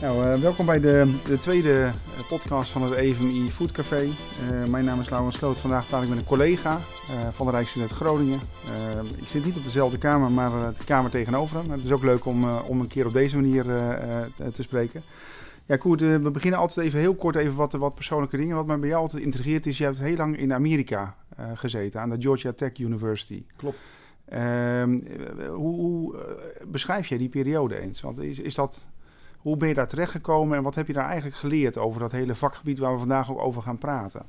Nou, uh, welkom bij de, de, tweede eh, podcast van het EVMI Food Café. Uh, mijn naam is Laurens Sloot. Vandaag praat ik met een collega uh, van de Rijksuniversiteit Groningen. ik zit niet op dezelfde kamer, maar de kamer tegenover hem. Het is ook leuk om, om een keer op deze manier te spreken. Ja, Koert, we beginnen altijd even heel kort even wat, wat persoonlijke dingen. Wat mij bij jou altijd intrigeert is, je hebt heel lang in Amerika gezeten, aan de Georgia Tech University. Klopt. Ehm, hoe, hoe beschrijf jij die periode eens? Want is, is dat hoe ben je daar terechtgekomen en wat heb je daar eigenlijk geleerd over dat hele vakgebied waar we vandaag ook over gaan praten?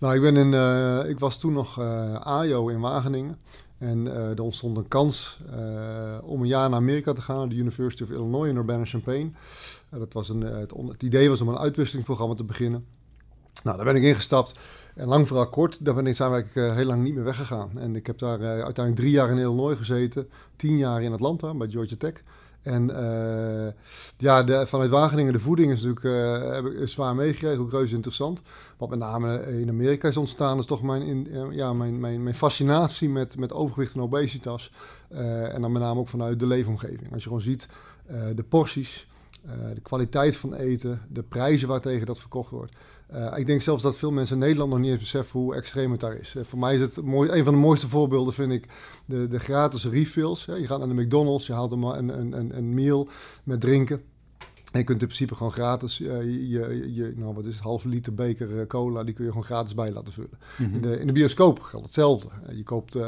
Nou, ik, ben in, uh, ik was toen nog uh, AJO in Wageningen. En uh, er ontstond een kans om een jaar naar Amerika te gaan, de University of Illinois in Urbana-Champaign. dat was een, het, het, idee was om een uitwisselingsprogramma te beginnen. Nou, daar ben ik ingestapt. En lang vooral kort, daar ben ik, zijn eigenlijk heel lang niet meer weggegaan. En ik heb daar uiteindelijk drie jaar in Illinois gezeten, tien jaar in Atlanta bij Georgia Tech. En uh, ja, de, vanuit Wageningen, de voeding is natuurlijk uh, heb ik zwaar meegekregen, ook reuze interessant. Wat met name in Amerika is ontstaan, is toch mijn, in, uh, ja, mijn, mijn, mijn fascinatie met, met overgewicht en obesitas. en dan met name ook vanuit de leefomgeving. Als je gewoon ziet de porties, de kwaliteit van eten, de prijzen waartegen dat verkocht wordt. Uh, ik denk zelfs dat veel mensen in Nederland nog niet eens beseffen hoe extreem het daar is. Uh, voor mij is het mooi, een van de mooiste voorbeelden, vind ik, de, de gratis refills. je gaat naar de McDonald's, je haalt een, een, een, een meal met drinken. En je kunt in principe gewoon gratis, uh, je, je, je, nou wat is het, half liter beker cola, die kun je gewoon gratis bij laten vullen. Mhm. in, de, in de bioscoop geldt hetzelfde. je koopt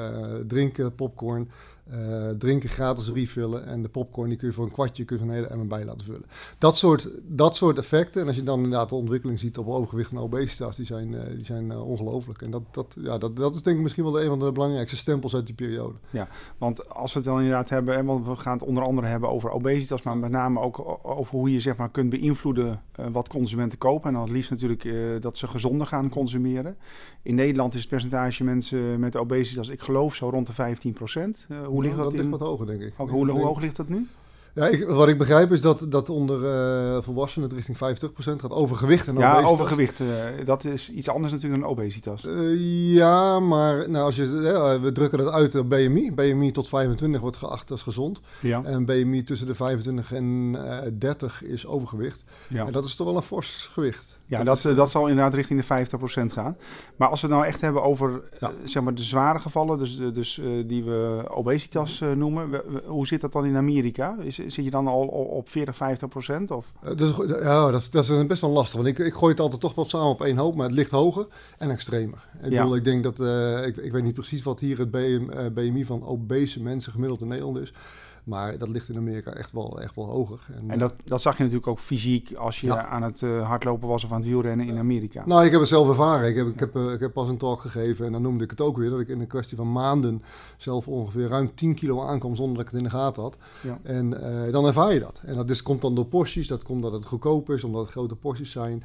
drinken, popcorn, uh, drinken gratis refillen en de popcorn die kun je voor een kwartje kun je een hele emmer bij laten vullen. Dat soort, dat soort effecten. En als je dan inderdaad de ontwikkeling ziet op overgewicht en obesitas, die zijn, uh, die zijn uh, ongelooflijk. En dat, dat, ja, dat, dat is denk ik misschien wel een van de belangrijkste stempels uit die periode. Ja, want als we het dan inderdaad hebben, want we gaan het onder andere hebben over obesitas, maar met name ook over hoe je zeg maar kunt beïnvloeden wat consumenten kopen. En dan het liefst natuurlijk dat ze gezonder gaan consumeren. In Nederland is het percentage mensen met obesitas, ik geloof zo rond de 15 procent hoe ligt dat, dat ligt wat hoger, denk ik. hoe, hoe hoog ligt dat nu? Ja, ik, wat ik begrijp is dat, dat onder uh, volwassenen het richting 50% gaat. Overgewicht en ja, obesitas. Ja, overgewicht. Uh, dat is iets anders natuurlijk dan obesitas. Uh, ja, maar nou, als je, we drukken dat uit op BMI. BMI tot 25 wordt geacht als gezond. Ja. En BMI tussen de 25 en 30 is overgewicht. Ja. En dat is toch wel een fors gewicht. Ja, dat, dat, dat zal inderdaad richting de 50% gaan. Maar als we het nou echt hebben over zeg maar de zware gevallen, dus, dus die we obesitas noemen. hoe zit dat dan in Amerika? Is, zit je dan al op 40, 50 procent? Of? Dus, ja, dat, dat is best wel lastig. Want ik, ik gooi het altijd toch wel samen op één hoop, maar het ligt hoger en extremer. Ik, ja. bedoel, ik denk dat, uh, ik, ik weet niet precies wat hier het BM, BMI van obese mensen gemiddeld in Nederland is. Maar dat ligt in Amerika echt wel, echt wel hoger. En, en dat, dat zag je natuurlijk ook fysiek als je aan het uh, hardlopen was of aan het wielrennen in Amerika. Nou, ik heb het zelf ervaren. Ik heb, ik, heb, uh, ik heb pas een talk gegeven en dan noemde ik het ook weer. Dat ik in een kwestie van maanden zelf ongeveer ruim 10 kilo aankwam zonder dat ik het in de gaten had. Ja. En uh, dan ervaar je dat. En dat is, komt dan door porties. Dat komt omdat het goedkoop is, omdat het grote porties zijn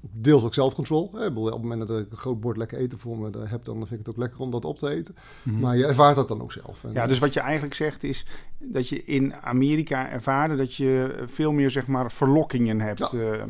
deels ook zelfcontrol. Op het moment dat ik een groot bord lekker eten voor me heb, dan vind ik het ook lekker om dat op te eten. Mhm. Maar je ervaart dat dan ook zelf. ja, dus wat je eigenlijk zegt is dat je in Amerika ervaarde dat je veel meer zeg maar verlokkingen hebt. Ja. Uh,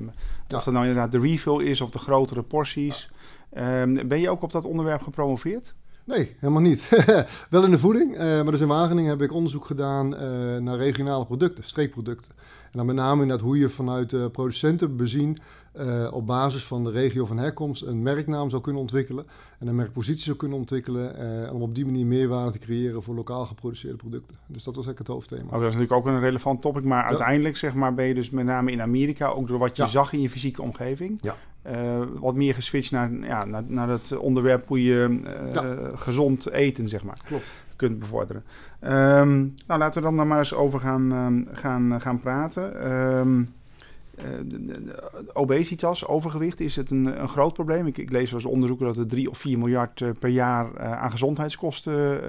of dat nou inderdaad de refill is of de grotere porties. Ja. Um, ben je ook op dat onderwerp gepromoveerd? Nee, helemaal niet. Wel in de voeding, uh, maar dus in Wageningen heb ik onderzoek gedaan uh, naar regionale producten, streekproducten. En dan met name inderdaad hoe je vanuit uh, producenten bezien uh, op basis van de regio van herkomst een merknaam zou kunnen ontwikkelen en een merkpositie zou kunnen ontwikkelen uh, om op die manier meerwaarde te creëren voor lokaal geproduceerde producten. Dus dat was eigenlijk het hoofdthema. Oh, dat is natuurlijk ook een relevant topic, maar ja. uiteindelijk zeg maar, ben je dus met name in Amerika, ook door wat je ja. zag in je fysieke omgeving, ja. Uh, wat meer geswitcht naar, ja, naar, naar het onderwerp hoe je gezond eten zeg maar. Klopt kunt bevorderen. Um, nou, laten we dan maar eens over gaan, um, gaan, gaan praten. Um, uh, obesitas, overgewicht, is het een, een groot probleem. Ik, ik lees wel eens onderzoeken dat het 3 of 4 miljard uh, per jaar uh, aan gezondheidskosten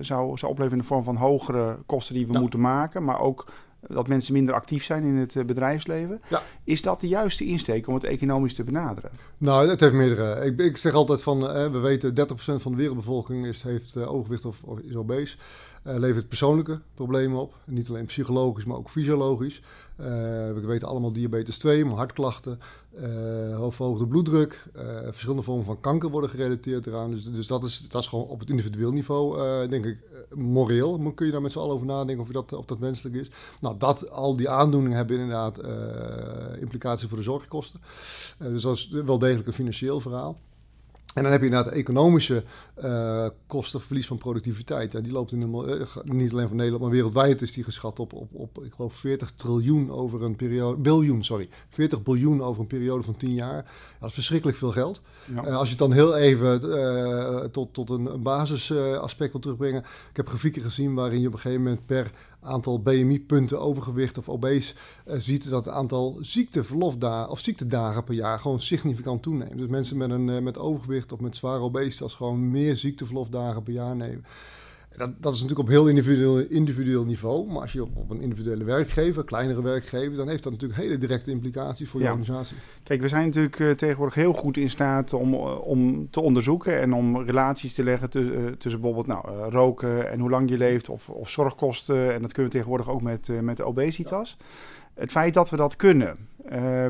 zou, zou opleveren in de vorm van hogere kosten die we ja. moeten maken, maar ook dat mensen minder actief zijn in het bedrijfsleven. Ja. Is dat de juiste insteek om het economisch te benaderen? Nou, het heeft meerdere. Ik, ik zeg altijd van, we weten 30% van de wereldbevolking is, heeft overgewicht of, of is obese. levert persoonlijke problemen op. Niet alleen psychologisch, maar ook fysiologisch. We weten allemaal diabetes 2, maar hartklachten, uh, hoogverhoogde bloeddruk, verschillende vormen van kanker worden gerelateerd eraan. Dus, dus dat, is, dat is gewoon op het individueel niveau, denk ik, moreel. Kun je daar met z'n allen over nadenken of, dat, of dat wenselijk is. Nou, dat, al die aandoeningen hebben inderdaad implicaties voor de zorgkosten. dus dat is wel degelijk een financieel verhaal. En dan heb je inderdaad economische uh, kosten, verlies van productiviteit. En die loopt in de, uh, niet alleen van Nederland, maar wereldwijd is die geschat op, op, op ik geloof 40 triljoen over een periode, biljoen, sorry, 40 biljoen over een periode van 10 jaar. Dat is verschrikkelijk veel geld. Ja. Uh, als je het dan heel even tot, tot een basisaspect wil terugbrengen. Ik heb grafieken gezien waarin je op een gegeven moment per aantal BMI-punten overgewicht of obese uh, ziet dat het aantal ziekteverlofdagen of ziektedagen per jaar gewoon significant toeneemt. Dus mensen met, een, uh, met overgewicht of met zware obesitas gewoon meer ziekteverlofdagen per jaar nemen. Dat, dat, is natuurlijk op heel individueel, individueel niveau. Maar als je op, op, een individuele werkgever, kleinere werkgever, dan heeft dat natuurlijk hele directe implicaties voor je organisatie. Kijk, we zijn natuurlijk uh, tegenwoordig heel goed in staat om, om te onderzoeken en om relaties te leggen tussen, uh, tussen bijvoorbeeld nou, roken en hoe lang je leeft of, of zorgkosten. En dat kunnen we tegenwoordig ook met, met de obesitas. Het feit dat we dat kunnen,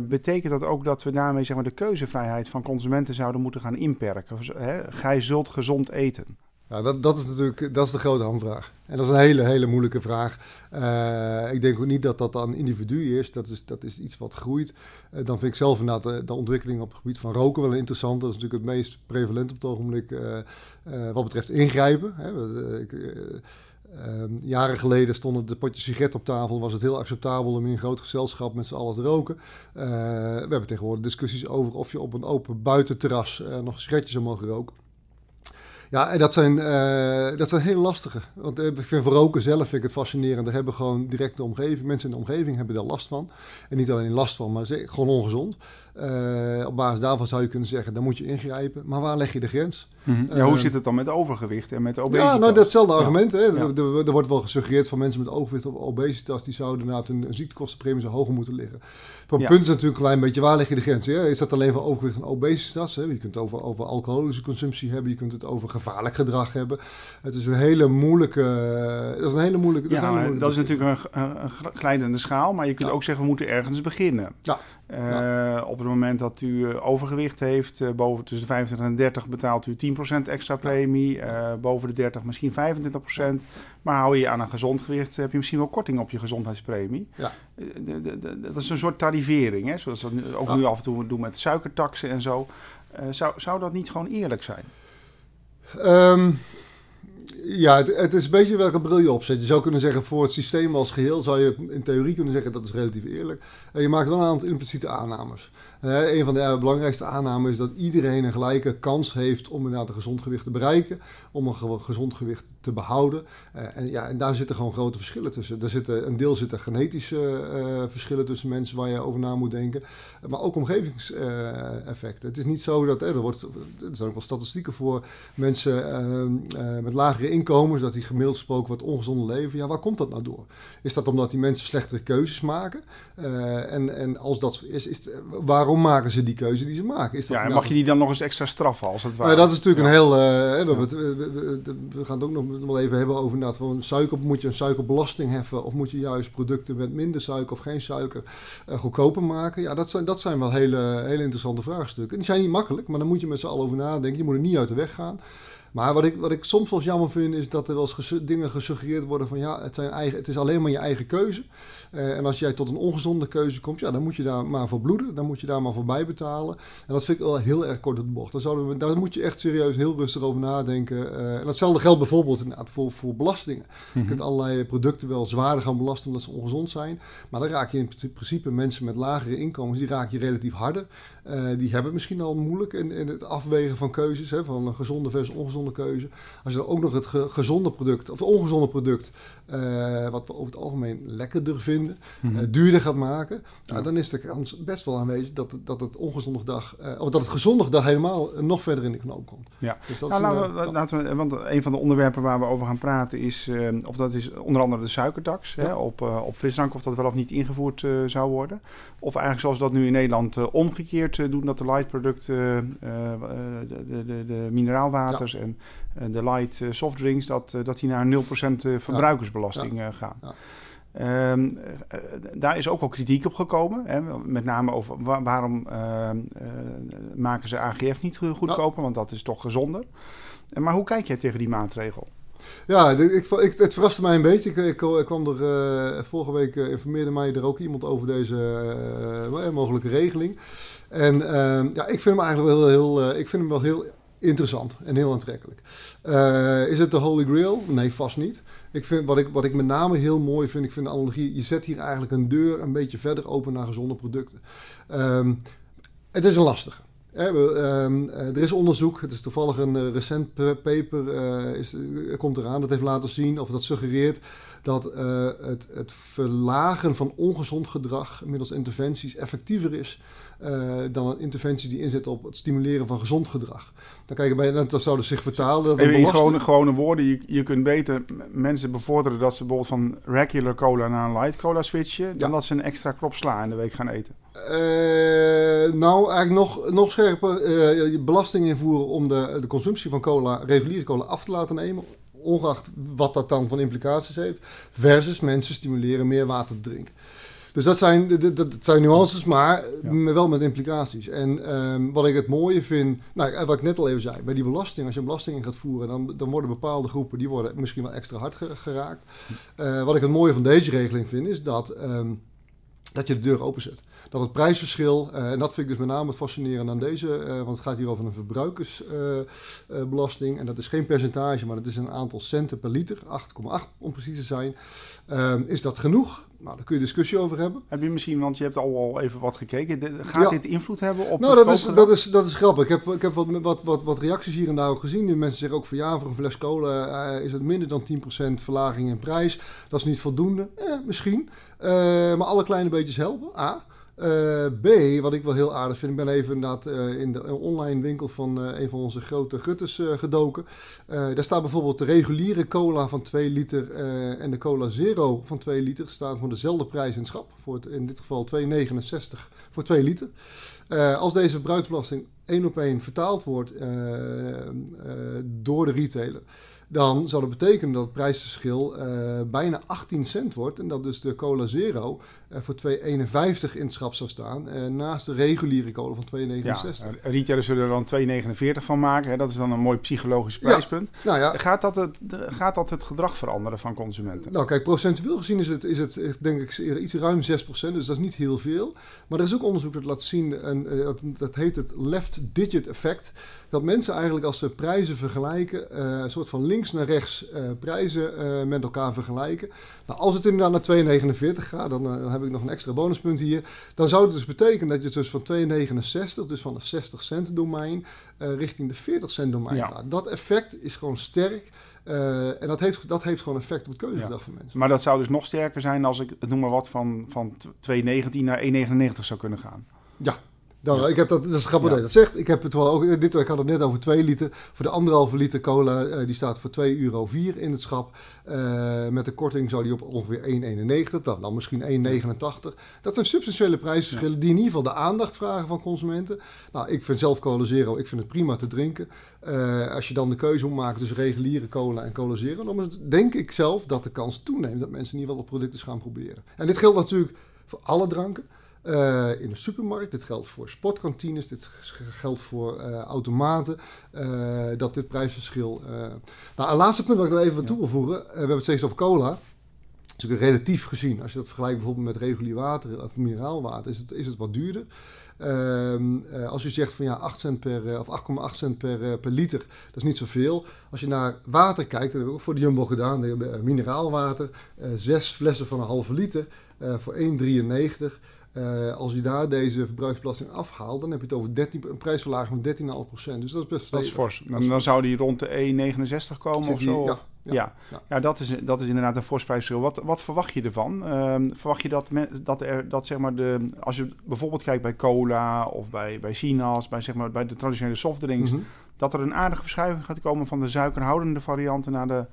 betekent dat ook dat we daarmee zeg maar, de keuzevrijheid van consumenten zouden moeten gaan inperken? Hè? Gij zult gezond eten. Ja, dat, dat is natuurlijk dat is de grote hamvraag. En dat is een hele, hele moeilijke vraag. Uh, ik denk ook niet dat dat dan individu is. Dat is, dat is iets wat groeit. Uh, dan vind ik zelf inderdaad de, de, ontwikkeling op het gebied van roken wel interessant. Dat is natuurlijk het meest prevalent op het ogenblik wat betreft ingrijpen. Hè. Ehm, jaren geleden stonden de potjes sigaret op tafel. Was het heel acceptabel om in een groot gezelschap met z'n allen te roken. we hebben tegenwoordig discussies over of je op een open buitenterras nog sigaretjes zou mogen roken. Ja, en dat zijn, uh, dat zijn heel lastige. Want ik vind roken zelf vind ik het fascinerend. Daar hebben gewoon directe omgeving. Mensen in de omgeving hebben daar last van. En niet alleen last van, maar gewoon ongezond. Uh, op basis daarvan zou je kunnen zeggen, dan moet je ingrijpen. Maar waar leg je de grens? Mm -hmm. ja, hoe zit het dan met overgewicht en met obesitas? Ja, nou, datzelfde argument. Hè. Ja. Er, er, wordt wel gesuggereerd van mensen met overgewicht of obesitas... die zouden inderdaad hun ziektekostenpremie zo hoger moeten liggen. Voor punt is natuurlijk een klein beetje, waar leg je de grens? Hè? Is dat alleen voor overgewicht en obesitas? Hè? Je kunt het over, over alcoholische consumptie hebben. Je kunt het over gevaarlijk gedrag hebben. Het is een hele moeilijke... Dat is een hele moeilijke... Dat, ja, moeilijke dat is natuurlijk een, een, glijdende schaal. Maar je kunt ook zeggen, we moeten ergens beginnen. Ja. Ja. Op het moment dat u uh, overgewicht heeft, uh, boven tussen de 25 en 30 betaalt u 10% extra premie. boven de 30 misschien 25%. Maar hou je aan een gezond gewicht, heb je misschien wel korting op je gezondheidspremie. Ja. De, de, de, dat is een soort tarivering, hè? zoals dat ook ja. nu af en toe doen met suikertaxen en zo. zou, zou dat niet gewoon eerlijk zijn? Um, ja, het, het, is een beetje welke bril je opzet. Je zou kunnen zeggen, voor het systeem als geheel zou je in theorie kunnen zeggen dat is relatief eerlijk. En je maakt wel een aantal impliciete aannames. Een van de belangrijkste aannames is dat iedereen een gelijke kans heeft om inderdaad een gezond gewicht te bereiken, om een gezond gewicht te behouden. Uh, en, ja, en daar zitten gewoon grote verschillen tussen. Er zitten, een deel zitten genetische uh, verschillen tussen mensen waar je over na moet denken, maar ook omgevingseffecten. het is niet zo dat er, wordt, er zijn ook wel statistieken voor mensen met lagere inkomens, dat die gemiddeld gesproken wat ongezonde leven. Ja, waar komt dat nou door? Is dat omdat die mensen slechtere keuzes maken? En, en als dat is, is waarom waarom maken ze die keuze die ze maken? Is dat ja, en mag je die dan nog eens extra straffen als het ware? Ja, dat is natuurlijk een heel... Uh, we, we, we, gaan het ook nog wel even hebben over inderdaad... Van suiker, moet je een suikerbelasting heffen... of moet je juist producten met minder suiker of geen suiker goedkoper maken? Ja, dat zijn, dat zijn wel hele, hele interessante vraagstukken. Die zijn niet makkelijk, maar dan moet je met z'n allen over nadenken. Je moet er niet uit de weg gaan. Maar wat ik, wat ik soms wel jammer vind, is dat er wel eens dingen gesuggereerd worden van ja, het, zijn eigen, het is alleen maar je eigen keuze. Uh, en als jij tot een ongezonde keuze komt, ja, dan moet je daar maar voor bloeden. Dan moet je daar maar voor bijbetalen. En dat vind ik wel heel erg kort op de bocht. Daar, zouden we, daar moet je echt serieus heel rustig over nadenken. Uh, en datzelfde geldt bijvoorbeeld inderdaad voor, voor belastingen. Mm -hmm. Je kunt allerlei producten wel zwaarder gaan belasten omdat ze ongezond zijn. Maar dan raak je in principe mensen met lagere inkomens, die raak je relatief harder. Uh, die hebben misschien al moeilijk in, in het afwegen van keuzes, hè, van een gezonde versus ongezonde keuze. Als je dan ook nog het ge gezonde product, of ongezonde product, uh, wat we over het algemeen lekkerder vinden, mm -hmm. uh, duurder gaat maken, ja. dan is de kans best wel aanwezig dat, dat het ongezonde dag, of dat het gezonde dag helemaal nog verder in de knoop komt. Ja, dus dat nou, laten, we, laten we, want een van de onderwerpen waar we over gaan praten is, of dat is onder andere de suikertax ja. hè, op, op frisdrank, of dat wel of niet ingevoerd zou worden. Of eigenlijk zoals dat nu in Nederland omgekeerd doen dat de light producten, de, de, de, de, mineraalwaters ja. en de light softdrinks, dat, dat die naar 0% verbruikersbelasting ja. gaan. Ehm, eh, daar is ook al kritiek op gekomen. Hè? Met name over waarom ehm, eh, maken ze AGF niet goedkoper, want dat is toch gezonder. Maar hoe kijk jij tegen die maatregel? Ja, ik, ik, het verraste mij een beetje. Ik, ik, kwam er vorige week informeerde mij er ook iemand over deze mogelijke regeling. En ehm, ja, ik vind hem eigenlijk wel heel, ik vind hem wel heel interessant en heel aantrekkelijk. is het de Holy Grail? Nee, vast niet. Ik vind, wat, ik, wat ik met name heel mooi vind, ik vind de analogie, je zet hier eigenlijk een deur een beetje verder open naar gezonde producten. Ehm, het is een lastige. Hè, ehm, eh, er is onderzoek, het is toevallig een uh, recent paper, uh, is, komt eraan, dat heeft laten zien, of dat suggereert dat het, het verlagen van ongezond gedrag middels interventies effectiever is uh, dan een interventie die inzet op het stimuleren van gezond gedrag. Dan kijk je bij, dat zou dus zich vertalen. Dat in gewone, gewone woorden, je, je kunt beter mensen bevorderen dat ze bijvoorbeeld van regular cola naar een light cola switchen, dan dat ze een extra krop sla in de week gaan eten. Uh, nou, eigenlijk nog, nog scherper, uh, belasting invoeren om de, de consumptie van cola, reguliere cola, af te laten nemen ongeacht wat dat dan van implicaties heeft, versus mensen stimuleren meer water te drinken. Dus dat zijn, dat, zijn nuances, maar wel met implicaties. En ehm, wat ik het mooie vind, nou, wat ik net al even zei, bij die belasting, als je een belasting in gaat voeren, dan, dan worden bepaalde groepen, die worden misschien wel extra hard geraakt. Uh, wat ik het mooie van deze regeling vind, is dat, um, dat je de deur openzet dat het prijsverschil, uh, en dat vind ik dus met name fascinerend aan deze, uh, want het gaat hier over een verbruikersbelasting. Uh, en dat is geen percentage, maar dat is een aantal centen per liter, 8,8 om precies te zijn. Ehm, is dat genoeg? Nou, daar kun je discussie over hebben. Heb je misschien, want je hebt al, al even wat gekeken, gaat dit invloed hebben op Nou, dat is, dat, is, dat is grappig. Ik heb, ik heb wat, wat, wat, wat reacties hier en daar ook gezien. Die mensen zeggen ook van ja, voor een fles cola is het minder dan 10% verlaging in prijs. Dat is niet voldoende. Eh, misschien. maar alle kleine beetjes helpen. A. Uh, B, wat ik wel heel aardig vind, ik ben even uh, in de online winkel van uh, een van onze grote gutters gedoken. daar staat bijvoorbeeld de reguliere cola van 2 liter en de cola zero van 2 liter staan voor dezelfde prijs in schap. Voor in dit geval 2,69 voor 2 liter. als deze verbruiksbelasting één op één vertaald wordt door de retailer dan zou dat betekenen dat het prijsverschil bijna 18 cent wordt. En dat dus de cola zero voor 2,51 in het schap zou staan. Uh, naast de reguliere cola van 2,69. Ja, retailers zullen er dan 2,49 van maken. Hè? Dat is dan een mooi psychologisch prijspunt. Ja, nou ja. Gaat, dat het, gaat dat het gedrag veranderen van consumenten? Nou kijk, procentueel gezien is het, is het denk ik iets ruim 6% Dus dat is niet heel veel. Maar er is ook onderzoek dat laat zien, en, dat, dat heet het left digit effect dat mensen eigenlijk als ze prijzen vergelijken, een soort van links naar rechts prijzen met elkaar vergelijken. Nou, als het inderdaad naar 2,49 gaat, dan, dan, heb ik nog een extra bonuspunt hier. Dan zou het dus betekenen dat je dus van 2,69, dus van de 60 cent domein, richting de 40 cent domein ja. gaat. Dat effect is gewoon sterk. Uh, en dat heeft, dat heeft gewoon effect op het keuzegedrag ja. van mensen. Maar dat zou dus nog sterker zijn als ik, noem maar wat, van, van 2,19 naar 1,99 zou kunnen gaan. Ja, dan, Ik heb dat, dat is grappig dat je dat zegt. Ik heb het wel ook, dit, ik had het net over 2 liter. Voor de anderhalve liter cola, uh, die staat voor 2,04 euro in het schap. Uh, met de korting zou die op ongeveer 1,91, dan, dan misschien 1,89. Dat zijn substantiële prijsverschillen die in ieder geval de aandacht vragen van consumenten. Nou, ik vind zelf cola zero, ik vind het prima te drinken. Uh, als je dan de keuze moet maken tussen reguliere cola en cola zero, dan denk ik zelf dat de kans toeneemt dat mensen in ieder geval de producten gaan proberen. En dit geldt natuurlijk voor alle dranken. Uh, in de supermarkt. Dit geldt voor sportkantines, dit geldt voor uh, automaten. Uh, dat dit prijsverschil. Nou, een laatste punt wat ik nog even toe wil voegen. we hebben het steeds over cola. Dat is natuurlijk relatief gezien. Als je dat vergelijkt bijvoorbeeld met regulier water of mineraalwater, is het, is het wat duurder. Ehm, als je zegt van ja, 8 cent per, of 8,8 cent per, per liter, dat is niet zoveel. Als je naar water kijkt, dat hebben we ook voor de Jumbo gedaan, de, mineraalwater, zes flessen van een halve liter voor 1,93. Uh, als je daar deze verbruiksbelasting afhaalt, dan heb je het over 13, een prijsverlaging met 13,5%. Dus dat is best Dat is fors. Dan, dan zou die rond de 1,69 komen of zo? Ja, ja, ja. ja. dat, is, dat is inderdaad een fors prijsverschil. Wat, wat verwacht je ervan? Uh, verwacht je dat, dat, er, dat zeg maar de, als je bijvoorbeeld kijkt bij cola of bij, bij Sinaas, bij, zeg maar, bij de traditionele softdrinks, mm dat er een aardige verschuiving gaat komen van de suikerhoudende varianten naar de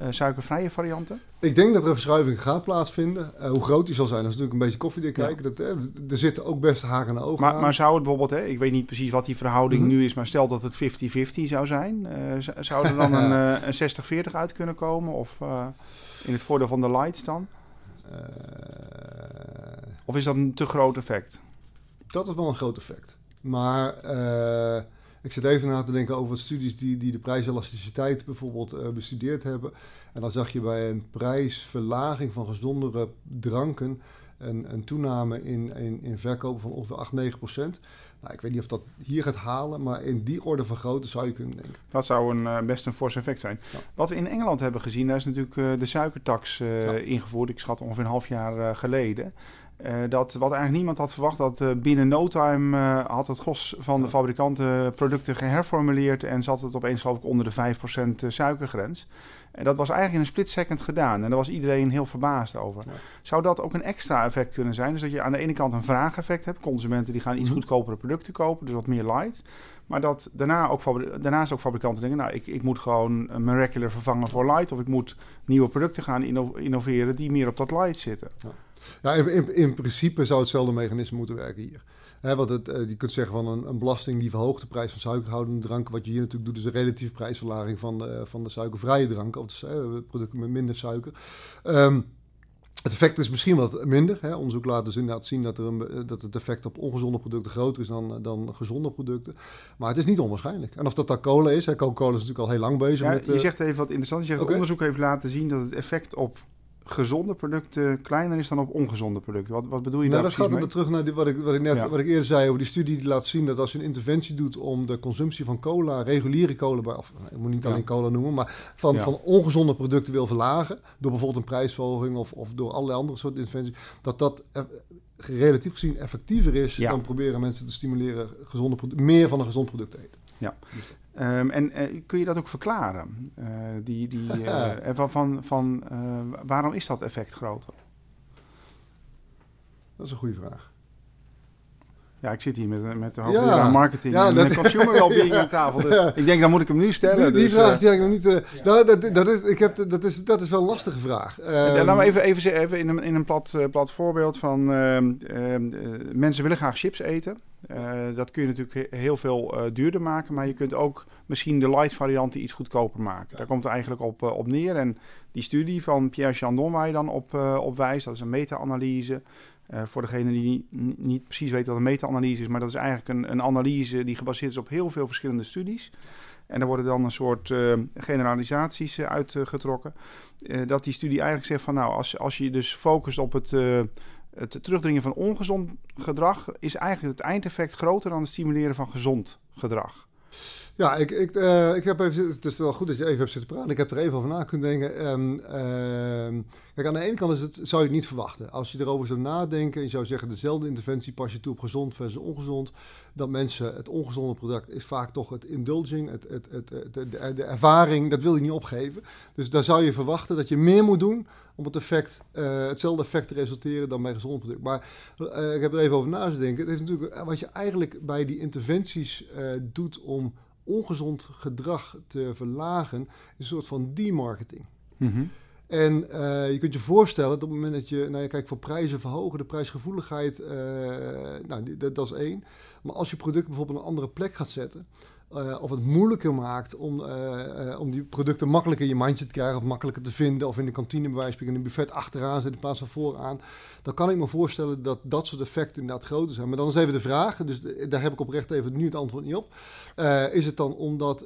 uh, suikervrije varianten? Ik denk dat er een verschuiving gaat plaatsvinden. Uh, hoe groot die zal zijn, dat is natuurlijk een beetje koffiedik kijken. Dat, uh, er zitten ook best haken en ogen maar, aan. Maar zou het bijvoorbeeld, hè, ik weet niet precies wat die verhouding mm -hmm. nu is, maar stel dat het 50-50 zou zijn. zou er dan een, een 60-40 uit kunnen komen? Of in het voordeel van de lights dan? of is dat een te groot effect? Dat is wel een groot effect. Maar ik zit even na te denken over studies die, die de prijselasticiteit bijvoorbeeld bestudeerd hebben. En dan zag je bij een prijsverlaging van gezondere dranken een, een toename in, in, in verkopen van ongeveer 8, 9 procent. Nou, ik weet niet of dat hier gaat halen, maar in die orde van grootte zou je kunnen denken. Dat zou een, uh, best een fors effect zijn. Wat we in Engeland hebben gezien, daar is natuurlijk uh, de suikertax ingevoerd. Ik schat ongeveer een half jaar geleden. Dat wat eigenlijk niemand had verwacht, dat binnen no time had het gros van de fabrikanten producten geherformuleerd en zat het opeens geloof ik onder de 5% suikergrens. En dat was eigenlijk in een split second gedaan. En daar was iedereen heel verbaasd over. Zou dat ook een extra effect kunnen zijn? Dus dat je aan de ene kant een vraageffect hebt. Consumenten die gaan iets mhm. goedkopere producten kopen, dus wat meer light. Maar dat daarna ook, daarnaast ook fabrikanten denken... nou, ik, ik moet gewoon een regular vervangen voor light... of ik moet nieuwe producten gaan innoveren die meer op dat light zitten. Ja, ja in, in, in principe zou hetzelfde mechanisme moeten werken hier. He, want het, uh, je kunt zeggen van een, een, belasting die verhoogt de prijs van suikerhoudende dranken. Wat je hier natuurlijk doet, is een relatieve prijsverlaging van de, van de suikervrije dranken. Of de producten met minder suiker. Um, het effect is misschien wat minder. Hè. Onderzoek laat dus inderdaad zien dat, er een, dat het effect op ongezonde producten groter is dan, dan gezonde producten. Maar het is niet onwaarschijnlijk. En of dat dan cola is, Coca-Cola is natuurlijk al heel lang bezig ja, met... Je zegt even wat interessant. Je zegt okay. onderzoek heeft laten zien dat het effect op gezonde producten kleiner is dan op ongezonde producten. Wat, wat bedoel je nou, daar Dat gaat er terug naar die, wat, ik, wat, ik net, wat ik eerder zei over die studie die laat zien dat als je een interventie doet om de consumptie van cola, reguliere cola, of ik moet niet alleen cola noemen, maar van, van ongezonde producten wil verlagen, door bijvoorbeeld een prijsverhoging of, of door allerlei andere soorten interventies, dat dat relatief gezien effectiever is dan proberen mensen te stimuleren gezonde meer van een gezond product te eten. Ja. Um, en uh, kun je dat ook verklaren? Uh, die, die, uh, van, van, van waarom is dat effect groter? Dat is een goede vraag. Ja, ik zit hier met, met de hoogleraar ja. marketing ja, en dat, consumer wellbeing ja, aan tafel. Dus ja. ik denk, dan moet ik hem nu stellen. Die, die dus, vraag die heb ik nog niet... Uh, nou, dat, dat, is, ik heb, dat, is, dat is wel een lastige vraag. Um, laten we even, even, even in een, in een plat, plat voorbeeld van... Uh, uh, mensen willen graag chips eten. dat kun je natuurlijk heel veel duurder maken. Maar je kunt ook misschien de light varianten iets goedkoper maken. Daar komt het eigenlijk op, op neer. En die studie van Pierre Chandon waar je dan op, op wijst... dat is een meta-analyse... Uh, voor degene die niet, precies weet wat een meta-analyse is, maar dat is eigenlijk een, een, analyse die gebaseerd is op heel veel verschillende studies. En er worden dan een soort uh, generalisaties uh, uitgetrokken. dat die studie eigenlijk zegt van nou, als, als je dus focust op het, het terugdringen van ongezond gedrag, is eigenlijk het eindeffect groter dan het stimuleren van gezond gedrag. Ja, ik, ik, uh, ik heb even, het is wel goed dat je even hebt zitten praten. Ik heb er even over na kunnen denken. Um, uh, kijk, aan de ene kant is het, zou je het niet verwachten. Als je erover zou nadenken, je zou zeggen dezelfde interventie pas je toe op gezond versus ongezond. Dat mensen, het ongezonde product is vaak toch het indulging, het, het, het, de, ervaring, dat wil je niet opgeven. Dus daar zou je verwachten dat je meer moet doen om het effect, uh, hetzelfde effect te resulteren dan bij gezond product. Maar uh, ik heb er even over na te denken. Het is natuurlijk wat je eigenlijk bij die interventies uh, doet om ongezond gedrag te verlagen, is een soort van demarketing. Mm En je kunt je voorstellen dat op het moment dat je, nou je kijkt voor prijzen verhogen, de prijsgevoeligheid, nou, dat, dat, is één. Maar als je product bijvoorbeeld op een andere plek gaat zetten, uh, of het moeilijker maakt om, uh, uh, om die producten makkelijker in je mandje te krijgen, of makkelijker te vinden, of in de kantine bij wijze van in een buffet achteraan zit in plaats van vooraan, dan kan ik me voorstellen dat dat soort effecten inderdaad groter zijn. Maar dan is even de vraag, dus daar heb ik oprecht even nu het antwoord niet op. is het dan omdat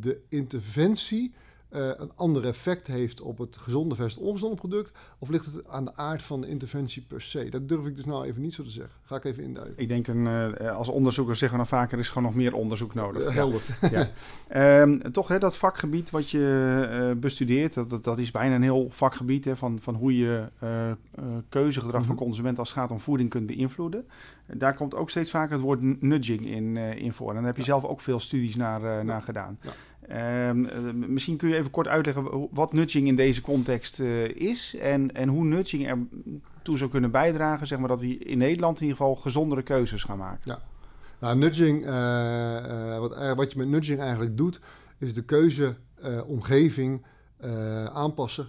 de interventie uh, een ander effect heeft op het gezonde versus ongezonde product? Of ligt het aan de aard van de interventie per se? Dat durf ik dus nou even niet zo te zeggen. Ga ik even induiken. Ik denk, een, uh, als onderzoekers zeggen we dan vaker, er is gewoon nog meer onderzoek nodig. Uh, helder. Ja. ja. um, toch, hè, dat vakgebied wat je bestudeert, dat, dat, dat, is bijna een heel vakgebied hè, van, van hoe je keuzegedrag van mhm. consumenten als het gaat om voeding kunt beïnvloeden. Daar komt ook steeds vaker het woord nudging in, in voor. En daar heb je ja. zelf ook veel studies naar, naar gedaan. Ja. Um, misschien kun je even kort uitleggen wat nudging in deze context uh, is en, en hoe nudging ertoe zou kunnen bijdragen, zeg maar, dat we in Nederland in ieder geval gezondere keuzes gaan maken. Ja, nou, nudging, uh, wat, wat je met nudging eigenlijk doet, is de keuzeomgeving aanpassen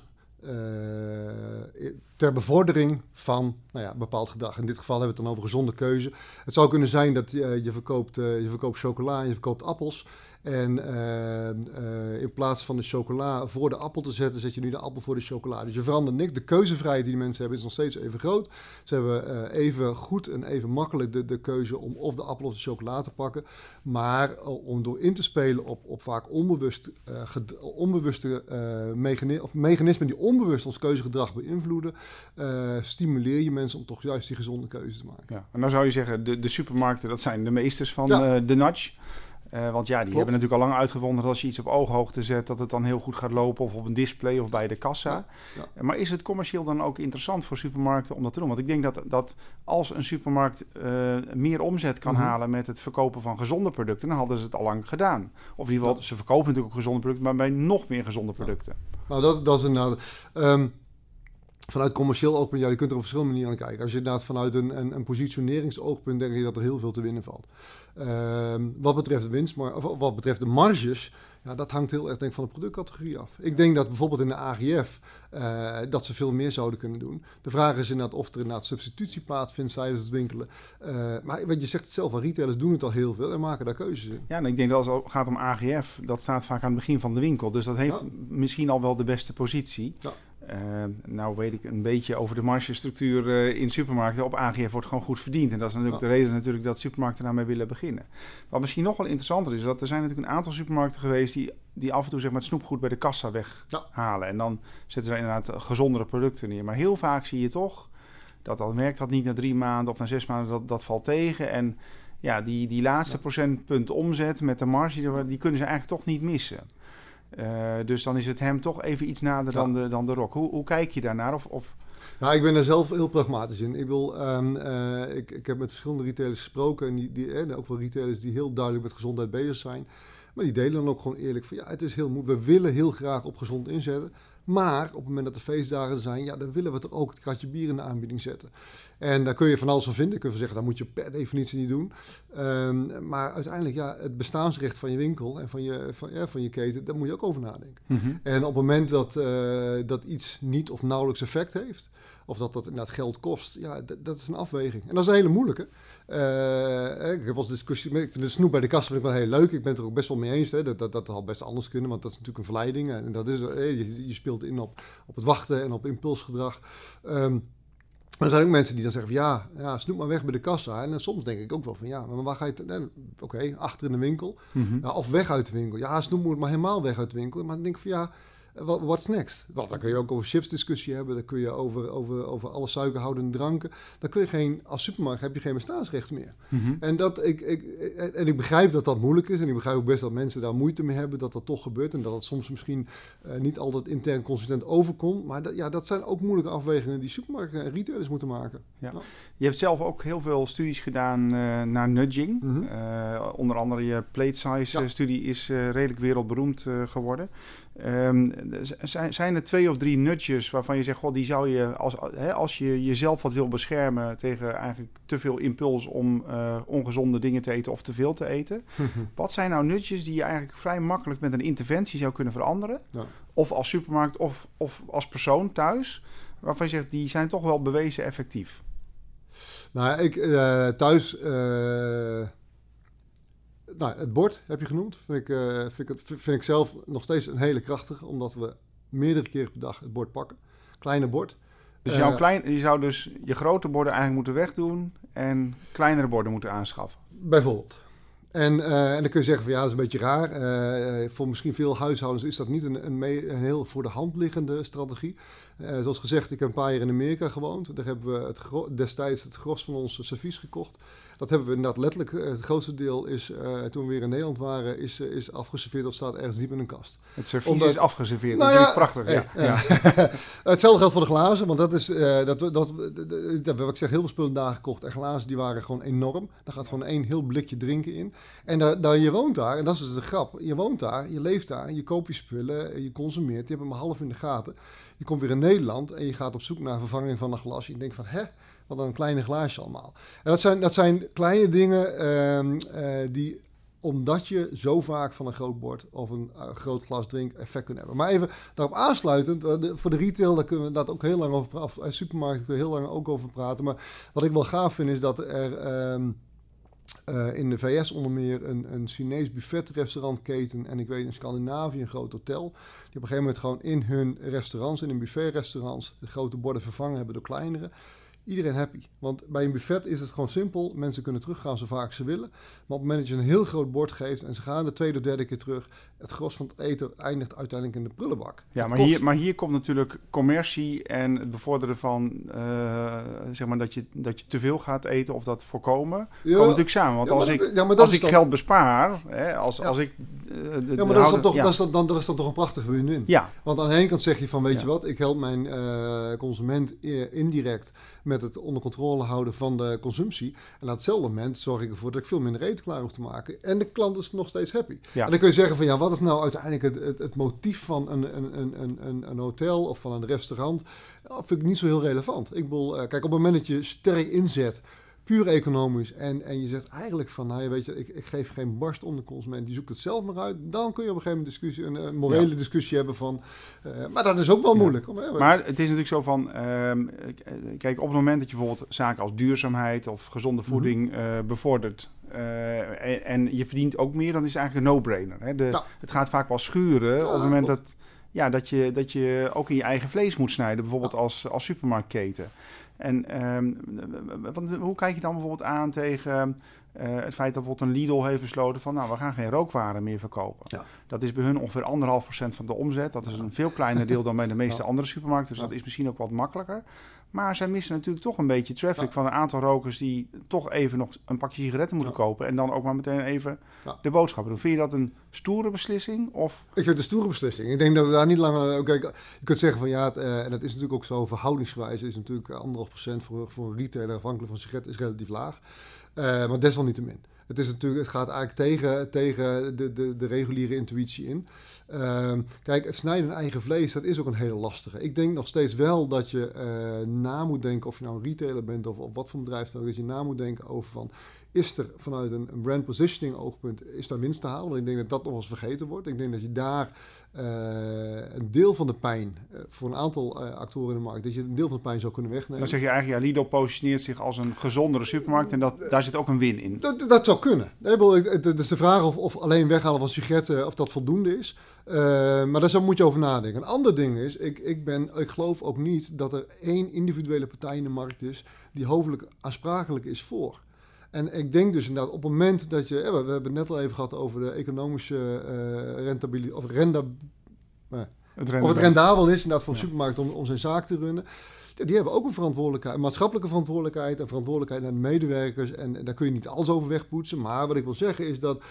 ter bevordering van nou ja, bepaald gedrag. In dit geval hebben we het dan over gezonde keuze. Het zou kunnen zijn dat je, verkoopt, je verkoopt chocola en je verkoopt appels. En uh, uh, in plaats van de chocola voor de appel te zetten, zet je nu de appel voor de chocola. Dus je verandert niks. De keuzevrijheid die die mensen hebben is nog steeds even groot. Ze hebben uh, even goed en even makkelijk de, de keuze om of de appel of de chocola te pakken. Maar om door in te spelen op, op vaak onbewust, onbewuste mechanismen, of mechanismen die onbewust ons keuzegedrag beïnvloeden, stimuleer je mensen om toch juist die gezonde keuze te maken. Ja, en dan zou je zeggen, de, de supermarkten, dat zijn de meesters van ja. de nudge. Uh, want ja, die hebben natuurlijk al lang uitgevonden dat als je iets op ooghoogte zet, dat het dan heel goed gaat lopen. Of op een display of bij de kassa. Ja, ja. Maar is het commercieel dan ook interessant voor supermarkten om dat te doen? Want ik denk dat, dat als een supermarkt uh, meer omzet kan mm -hmm. halen met het verkopen van gezonde producten, dan hadden ze het al lang gedaan. Of in ieder geval, ze verkopen natuurlijk ook gezonde producten, maar bij nog meer gezonde producten. Nou, dat, dat is inderdaad. Um, Vanuit commercieel oogpunt, ja, je kunt er op verschillende manieren naar kijken. Als je inderdaad vanuit een, een, een positioneringsoogpunt denk ik dat er heel veel te winnen valt. Uh, wat betreft de winst, maar of, wat betreft de marges, ja, dat hangt heel erg denk ik, van de productcategorie af. Ik denk dat bijvoorbeeld in de AGF uh, dat ze veel meer zouden kunnen doen. De vraag is inderdaad of er inderdaad substitutie plaatsvindt tijdens het winkelen. Uh, maar wat je zegt het zelf, al retailers doen het al heel veel en maken daar keuzes in. Ja, en ik denk dat als het gaat om AGF, dat staat vaak aan het begin van de winkel. Dus dat heeft ja. misschien al wel de beste positie. Ja. Uh, nou weet ik een beetje over de margestructuur uh, in supermarkten. Op AGF wordt gewoon goed verdiend. En dat is natuurlijk de reden natuurlijk dat supermarkten daarmee willen beginnen. Wat misschien nog wel interessanter is, dat er zijn natuurlijk een aantal supermarkten geweest die, die af en toe zeg maar, het snoepgoed bij de kassa weghalen. Ja. En dan zetten ze inderdaad gezondere producten neer. Maar heel vaak zie je toch dat al werkt dat niet na drie maanden of na zes maanden, dat, dat valt tegen. En ja, die, die laatste ja. procentpunt omzet met de marge, die kunnen ze eigenlijk toch niet missen. Uh, dus dan is het hem toch even iets nader ja. dan, de, dan de rock. Hoe, hoe kijk je daarnaar? Of, of... Nou, ik ben er zelf heel pragmatisch in. Ik, wil, um, uh, ik, ik heb met verschillende retailers gesproken. En die, die, eh, ook wel retailers die heel duidelijk met gezondheid bezig zijn. Maar die delen dan ook gewoon eerlijk van ja, het is heel moeilijk. We willen heel graag op gezond inzetten. Maar op het moment dat de feestdagen zijn, ja, dan willen we toch ook het kratje bier in de aanbieding zetten. En daar kun je van alles van vinden. Kun je zeggen, dat moet je per definitie niet doen. Um, maar uiteindelijk, ja, het bestaansrecht van je winkel en van je, van, ja, van je keten, daar moet je ook over nadenken. Mm -hmm. En op het moment dat, uh, dat iets niet of nauwelijks effect heeft, of dat dat inderdaad geld kost, ja, dat is een afweging. En dat is een hele moeilijke. Uh, ik heb wel eens discussie. Ik vind de snoep bij de kast vind ik wel heel leuk. Ik ben het er ook best wel mee eens. Hè, dat, dat, dat had best anders kunnen, want dat is natuurlijk een verleiding. En dat is, je, je speelt in op, op het wachten en op impulsgedrag. Um, maar er zijn ook mensen die dan zeggen van ja, ja, snoep maar weg bij de kassa. En dan soms denk ik ook wel van ja, maar waar ga je... Oké, okay, achter in de winkel. Mm -hmm. ja, of weg uit de winkel. Ja, snoep moet maar helemaal weg uit de winkel. Maar dan denk ik van ja, what's next? Want dan kun je ook over chips discussie hebben. Dan kun je over, over, over alle suikerhoudende dranken. Dan kun je geen, als supermarkt heb je geen bestaansrecht meer. Mm -hmm. En, dat, ik, ik, en ik begrijp dat dat moeilijk is. En ik begrijp ook best dat mensen daar moeite mee hebben dat dat toch gebeurt. En dat het soms misschien uh, niet altijd intern consistent overkomt. Maar dat, ja, dat zijn ook moeilijke afwegingen die supermarkten en retailers moeten maken. Ja. Nou. Je hebt zelf ook heel veel studies gedaan uh, naar nudging. Mm -hmm. uh, onder andere je plate size ja. studie is redelijk wereldberoemd geworden. Um, zijn, zijn er twee of drie nutjes waarvan je zegt, god, die zou je als, hè, als je jezelf wat wil beschermen tegen eigenlijk te veel impuls om uh, ongezonde dingen te eten of te veel te eten. wat zijn nou nutjes die je eigenlijk vrij makkelijk met een interventie zou kunnen veranderen? Ja. Of als supermarkt of, of als persoon thuis, waarvan je zegt, die zijn toch wel bewezen effectief. Nou, ik uh, thuis. Uh nou, het bord heb je genoemd. Vind ik, uh, vind, ik, vind ik zelf nog steeds een hele krachtige, omdat we meerdere keren per dag het bord pakken. Kleine bord. Dus jouw uh, klein, je zou dus je grote borden eigenlijk moeten wegdoen en kleinere borden moeten aanschaffen? Bijvoorbeeld. En, uh, en dan kun je zeggen van ja, dat is een beetje raar. Uh, voor misschien veel huishoudens is dat niet een, een, mee, een heel voor de hand liggende strategie. Uh, zoals gezegd, ik heb een paar jaar in Amerika gewoond. Daar hebben we het destijds het gros van ons servies gekocht. Dat hebben we inderdaad letterlijk, eh, het grootste deel is, uh, toen we weer in Nederland waren, is, uh, is afgeserveerd of staat ergens diep in een kast. Het servies Omdat, is afgeserveerd, nou dat ja, is prachtig. Ja, ja. Hetzelfde geldt voor de glazen, want dat is, dat, dat, dat, dat, wat ik zeg, heel veel spullen daar gekocht. En glazen die waren gewoon enorm. Daar gaat gewoon één heel blikje drinken in. En daar, daar, je woont daar, en dat is dus de grap, je woont daar, je leeft daar, je koopt je spullen, je consumeert, je hebt hem half in de gaten. Je komt weer in Nederland en je gaat op zoek naar vervanging van een glas. Je denkt van, hè, wat een kleine glaasje allemaal. En dat zijn, dat zijn kleine dingen um, uh, die omdat je zo vaak van een groot bord of een uh, groot glas drink effect kunt hebben. Maar even daarop aansluitend, de, voor de retail, daar kunnen we dat ook heel lang over praten. Supermarkt kunnen we heel lang ook over praten. Maar wat ik wel gaaf vind, is dat er um, in de VS onder meer een, een Chinees buffetrestaurantketen en ik weet in Scandinavië een groot hotel. Die op een gegeven moment gewoon in hun restaurants, in hun buffetrestaurants, de grote borden vervangen hebben door kleinere iedereen happy. Want bij een buffet is het gewoon simpel. Mensen kunnen teruggaan zo vaak ze willen. Maar op het moment dat je een heel groot bord geeft en ze gaan de tweede of derde keer terug, het gros van het eten eindigt uiteindelijk in de prullenbak. Ja, maar, hier, maar hier komt natuurlijk commercie en het bevorderen van uh, zeg maar dat je, dat je te veel gaat eten of dat voorkomen. Ja, komen natuurlijk samen. Want ja, als ik, ja, als ik dan... geld bespaar, hè, als, als ik. Uh, de, ja, maar dat is, dan toch, dat, is dan, dat is dan toch een prachtige win-win. Ja. Want aan de ene kant zeg je van, weet je wat, ik help mijn uh, consument indirect met het onder controle houden van de consumptie. En aan hetzelfde moment zorg ik ervoor dat ik veel minder eten klaar hoef te maken. En de klant is nog steeds happy. Ja. En dan kun je zeggen van ja, wat is nou uiteindelijk het, het, het motief van een, een, een, een, een hotel of van een restaurant? Dat vind ik niet zo heel relevant. Ik bedoel, uh, kijk, op het moment dat je sterk inzet puur economisch. En, en je zegt eigenlijk van, nou, je weet je, ik, ik geef geen barst om de consument, die zoekt het zelf maar uit. Dan kun je op een gegeven moment discussie, een, een morele discussie hebben van, uh, maar dat is ook wel moeilijk. Ja. maar het is natuurlijk zo van, uh, kijk, op het moment dat je bijvoorbeeld zaken als duurzaamheid of gezonde mhm. voeding mm -hmm. uh, bevordert, en, en, je verdient ook meer, dan is het eigenlijk een no-brainer. Ja. Het gaat vaak wel schuren op het moment dat, ja, dat, je, dat je ook in je eigen vlees moet snijden, bijvoorbeeld als, als supermarktketen. En um, want, hoe kijk je dan bijvoorbeeld aan tegen uh, het feit dat bijvoorbeeld een Lidl heeft besloten van nou, we gaan geen rookwaren meer verkopen. Ja. Dat is bij hun ongeveer anderhalf procent van de omzet. Dat is een veel kleiner deel dan bij de meeste ja. andere supermarkten. Dus dat is misschien ook wat makkelijker. Maar zij missen natuurlijk toch een beetje traffic van een aantal rokers die toch even nog een pakje sigaretten moeten kopen. En dan ook maar meteen even de boodschappen doen. Vind je dat een stoere beslissing? Of? Ik vind het een stoere beslissing. Ik denk dat we daar niet langer. Kijk, je kunt zeggen van ja, het, uh, en dat is natuurlijk ook zo verhoudingsgewijs, is natuurlijk anderhalf procent voor, voor een retailer afhankelijk van sigaretten is relatief laag. Uh, maar desalniettemin. Het, is natuurlijk, het gaat eigenlijk tegen, tegen de, de, de reguliere intuïtie in. Uh, kijk, het snijden eigen vlees, dat is ook een hele lastige. Ik denk nog steeds wel dat je uh, na moet denken, of je nou een retailer bent of, of wat voor bedrijf dan ook, dat je na moet denken over van, is er vanuit een, brand positioning oogpunt, is daar winst te halen? Want ik denk dat dat nog eens vergeten wordt. Ik denk dat je daar een deel van de pijn, uh, voor een aantal uh, actoren in de markt, dat je een deel van de pijn zou kunnen wegnemen. Dan zeg je eigenlijk, ja, Lidl positioneert zich als een gezondere supermarkt en dat, daar zit ook een win in. Dat, dat zou kunnen. Het is de vraag of, of alleen weghalen van sigaretten, of dat voldoende is. maar daar moet je over nadenken. Een ander ding is, ik, ik, ben, ik geloof ook niet dat er één individuele partij in de markt is die hoofdelijk aansprakelijk is voor. En ik denk dus inderdaad, op het moment dat je... we, hebben het net al even gehad over de economische uh, rentabiliteit... Of, renda, het of het rendabel is inderdaad voor een ja. supermarkt om, om zijn zaak te runnen. Die hebben ook een verantwoordelijkheid, een maatschappelijke verantwoordelijkheid... en verantwoordelijkheid naar de medewerkers. En, en daar kun je niet alles over wegpoetsen. Maar wat ik wil zeggen is dat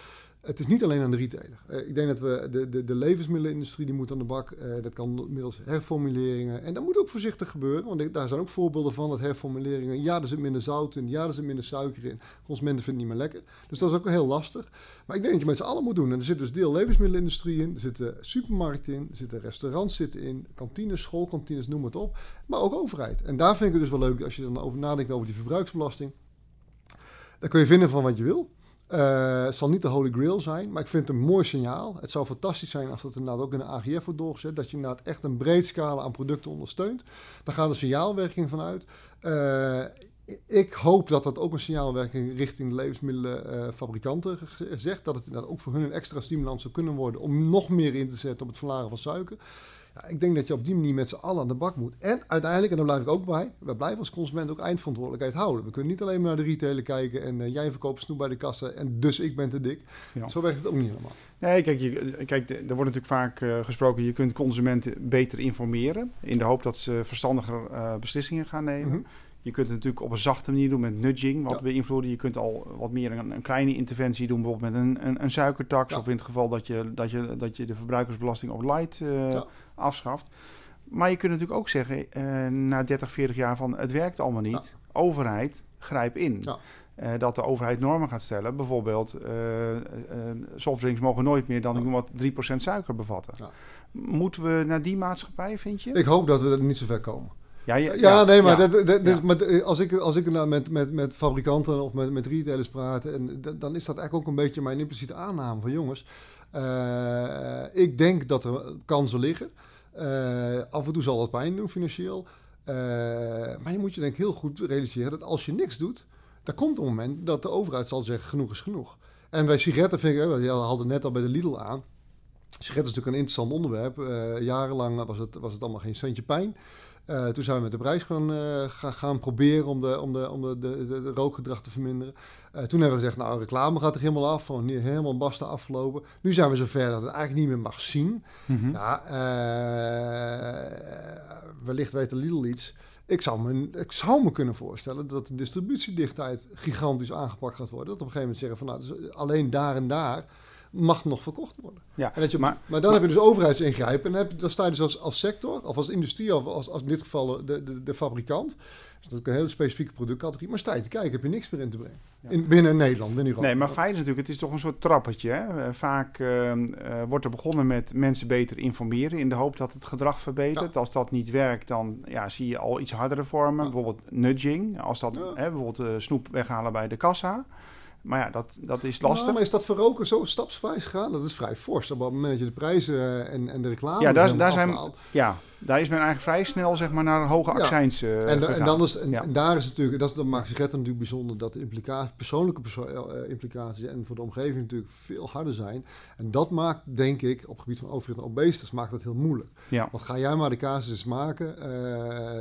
het is niet alleen aan de retailer. Uh, ik denk dat we de, de, de levensmiddelenindustrie die moet aan de bak. Uh, dat kan middels herformuleringen. En dat moet ook voorzichtig gebeuren. Want daar zijn ook voorbeelden van dat herformuleringen. Ja, er zit minder zout in. Ja, er zit minder suiker in. Consumenten vinden het niet meer lekker. Dus dat is ook heel lastig. Maar ik denk dat je met z'n allen moet doen. En er zit dus deel levensmiddelenindustrie in. Er zitten supermarkten in. Er zitten restaurants zitten in. Kantines, schoolkantines, noem het op. Maar ook overheid. En daar vind ik het dus wel leuk als je dan over nadenkt over die verbruiksbelasting. Daar kun je vinden van wat je wil. Het zal niet de holy grail zijn, maar ik vind het een mooi signaal. Het zou fantastisch zijn als dat inderdaad ook in de AGF wordt doorgezet. Dat je inderdaad echt een breed scala aan producten ondersteunt. Daar gaat een signaalwerking van uit. Uh, ik hoop dat dat ook een signaalwerking richting de levensmiddelenfabrikanten zegt. Dat het inderdaad ook voor hun een extra stimulans zou kunnen worden om nog meer in te zetten op het verlagen van suiker. Ik denk dat je op die manier met z'n allen aan de bak moet. En uiteindelijk, en daar blijf ik ook bij, we blijven als consument ook eindverantwoordelijkheid houden. We kunnen niet alleen maar naar de retailer kijken en uh, jij verkoopt snoep bij de kassa en dus ik ben te dik. Ja. Zo werkt het ook niet helemaal. Nee, kijk, je, kijk er wordt natuurlijk vaak uh, gesproken, je kunt consumenten beter informeren in de hoop dat ze verstandiger uh, beslissingen gaan nemen. Mm -hmm. Je kunt het natuurlijk op een zachte manier doen met nudging, wat ja. beïnvloeden. Je kunt al wat meer een, een, kleine interventie doen, bijvoorbeeld met een, een, een suikertax. Ja. Of in het geval dat je, dat, je, dat je de verbruikersbelasting op light uh, ja. Afschaft. Maar je kunt natuurlijk ook zeggen, uh, na 30, 40 jaar van het werkt allemaal niet. Overheid, grijp in. Uh, dat de overheid normen gaat stellen. Bijvoorbeeld, softdrinks mogen nooit meer dan wat 3% suiker bevatten. Moeten we naar die maatschappij, vind je? Ik hoop dat we er niet zo ver komen. Ja, ja, Ja, nee, maar, ja. dat, dat- Ja. maar de- als ik, als ik nou met, met, met fabrikanten of met, met retailers praat, en, dan is dat eigenlijk ook een beetje mijn impliciete aanname van jongens. eh, ik denk dat er kansen liggen. Eh, af en toe zal dat pijn doen financieel. Eh, maar je moet je denk ik heel goed realiseren dat als je niks doet, dan komt een moment dat de overheid zal zeggen genoeg is genoeg. En bij sigaretten vind ik, we hadden net al bij de Lidl aan. Sigaretten is natuurlijk een interessant onderwerp. Eh, jarenlang was het, was het allemaal geen centje pijn. Eh, toen zijn we met de prijs gaan, eh, gaan, gaan proberen om, de, om, de, om de, de, rookgedrag te verminderen. Eh, toen hebben we gezegd, nou, reclame gaat er helemaal af. Gewoon helemaal basta afgelopen. Nu zijn we zover dat het eigenlijk niet meer mag zien. Ja, eh, wellicht weet de Lidl iets. Ik zou, me, ik zou me kunnen voorstellen dat de distributiedichtheid gigantisch aangepakt gaat worden. Dat op een gegeven moment zeggen van, nou, dus alleen daar en daar mag nog verkocht worden. Ja, En dat je, maar- maar, dan heb je dus overheidsingrijpen. En dan, dan sta je dus als, als sector, of als industrie, of als, als in dit geval de, de, de fabrikant. Dus dat is een hele specifieke productcategorie. Maar sta je te kijken, heb je niks meer in te brengen. Ja. In, binnen Nederland, binnen Europa. Nee, maar feit is natuurlijk, het is toch een soort trappetje. Hè? Eh, Vaak eh, eh, wordt er begonnen met mensen beter informeren in de hoop dat het gedrag verbetert. Als dat niet werkt, dan ja, zie je al iets hardere vormen. Bijvoorbeeld nudging, als dat, hè, bijvoorbeeld eh, snoep weghalen bij de kassa. Maar ja, dat, dat is lastig. maar is dat voor roken zo stapsgewijs gegaan? Dat is vrij fors. Op het moment dat je de prijzen eh, en, en de reclame Ja, daar- daar zijn-. Ja, daar is men eigenlijk vrij snel zeg maar, naar een hoge accijns eh, En, da- en, dan is, en, Ja. en daar is natuurlijk, dat, dat maakt sigaretten natuurlijk bijzonder, dat de implica persoonlijke perso eh, implicaties en voor de omgeving natuurlijk veel harder zijn. En dat maakt, denk ik, op het gebied van overgewicht en obesitas, maakt dat heel moeilijk. Ja. Want ga jij maar de casus maken,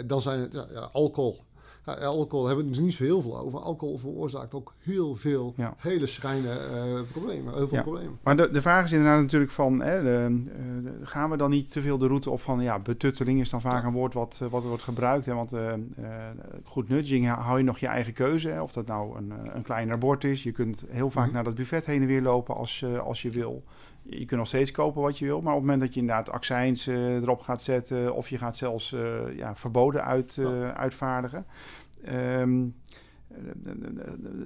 dan zijn het alcohol. Alcohol hebben we er niet zo heel veel over. Alcohol veroorzaakt ook heel veel Ja. hele schrijne eh, problemen. Heel veel Ja. problemen. Maar de, de vraag is inderdaad natuurlijk van, hè, de, eh, de- gaan we dan niet te veel de route op van, ja, betutteling is dan vaak een woord wat, eh, wat wordt gebruikt. Hè, want goed, nudging hou je nog je eigen keuze. Hè, of dat nou een, een kleiner bord is. Je kunt heel vaak Mhm. naar dat buffet heen en weer lopen als, als je wil. Je kunt nog steeds kopen wat je wil. Maar op het moment dat je inderdaad accijns eh, erop gaat zetten... of je gaat zelfs eh, ja, verboden uit, eh, uitvaardigen... Ehm,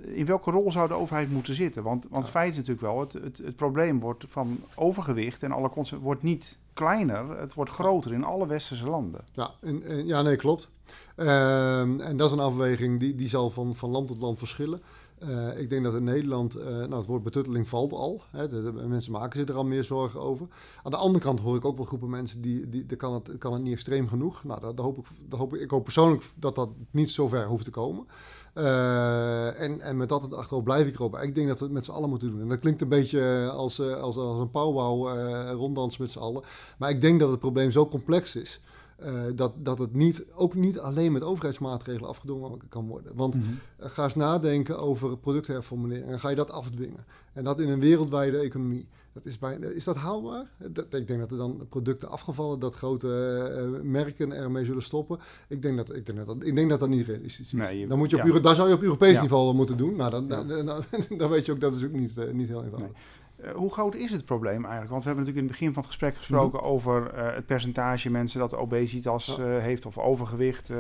in welke rol zou de overheid moeten zitten? Want, want Ja. feit is natuurlijk wel, het, het, het probleem wordt van overgewicht en alle wordt niet kleiner, het wordt groter in alle westerse landen. Ja, en, en- ja nee, klopt. Ehm, en dat is een afweging die, die zal van, van land tot land verschillen. Eh, ik denk dat in Nederland, eh, nou, het woord betutteling valt al. Hè, de, mensen maken zich er al meer zorgen over. Aan de andere kant hoor ik ook wel groepen mensen die, die, die kan, het, kan het niet extreem genoeg. Nou, dat, hoop ik, hoop ik, ik hoop persoonlijk dat dat niet zo ver hoeft te komen. Eh, en, en met dat het achterop blijf ik erop. Ik denk dat we het met z'n allen moeten doen. En dat klinkt een beetje als, als, als een eh ronddans met z'n allen. Maar ik denk dat het probleem zo complex is. Eh, dat, dat het niet, ook niet alleen met overheidsmaatregelen afgedwongen kan worden. Want Mhm. eh, ga eens nadenken over productherformulering en ga je dat afdwingen. En dat in een wereldwijde economie. Dat is, bijna, is dat haalbaar? Dat, ik denk dat er dan producten afgevallen, dat grote eh, merken ermee zullen stoppen. Ik denk dat ik denk dat, dat, ik denk dat, dat niet realistisch is. Nee, je- dan moet je op, ja. Daar zou je op Europees Ja. niveau wel moeten doen. Nou, dan, Ja. dan, dan, dan weet je ook dat is ook niet, niet heel eenvoudig. Eh, hoe groot is het probleem eigenlijk? Want we hebben natuurlijk in het begin van het gesprek gesproken over eh, het percentage mensen dat obesitas eh, heeft of overgewicht.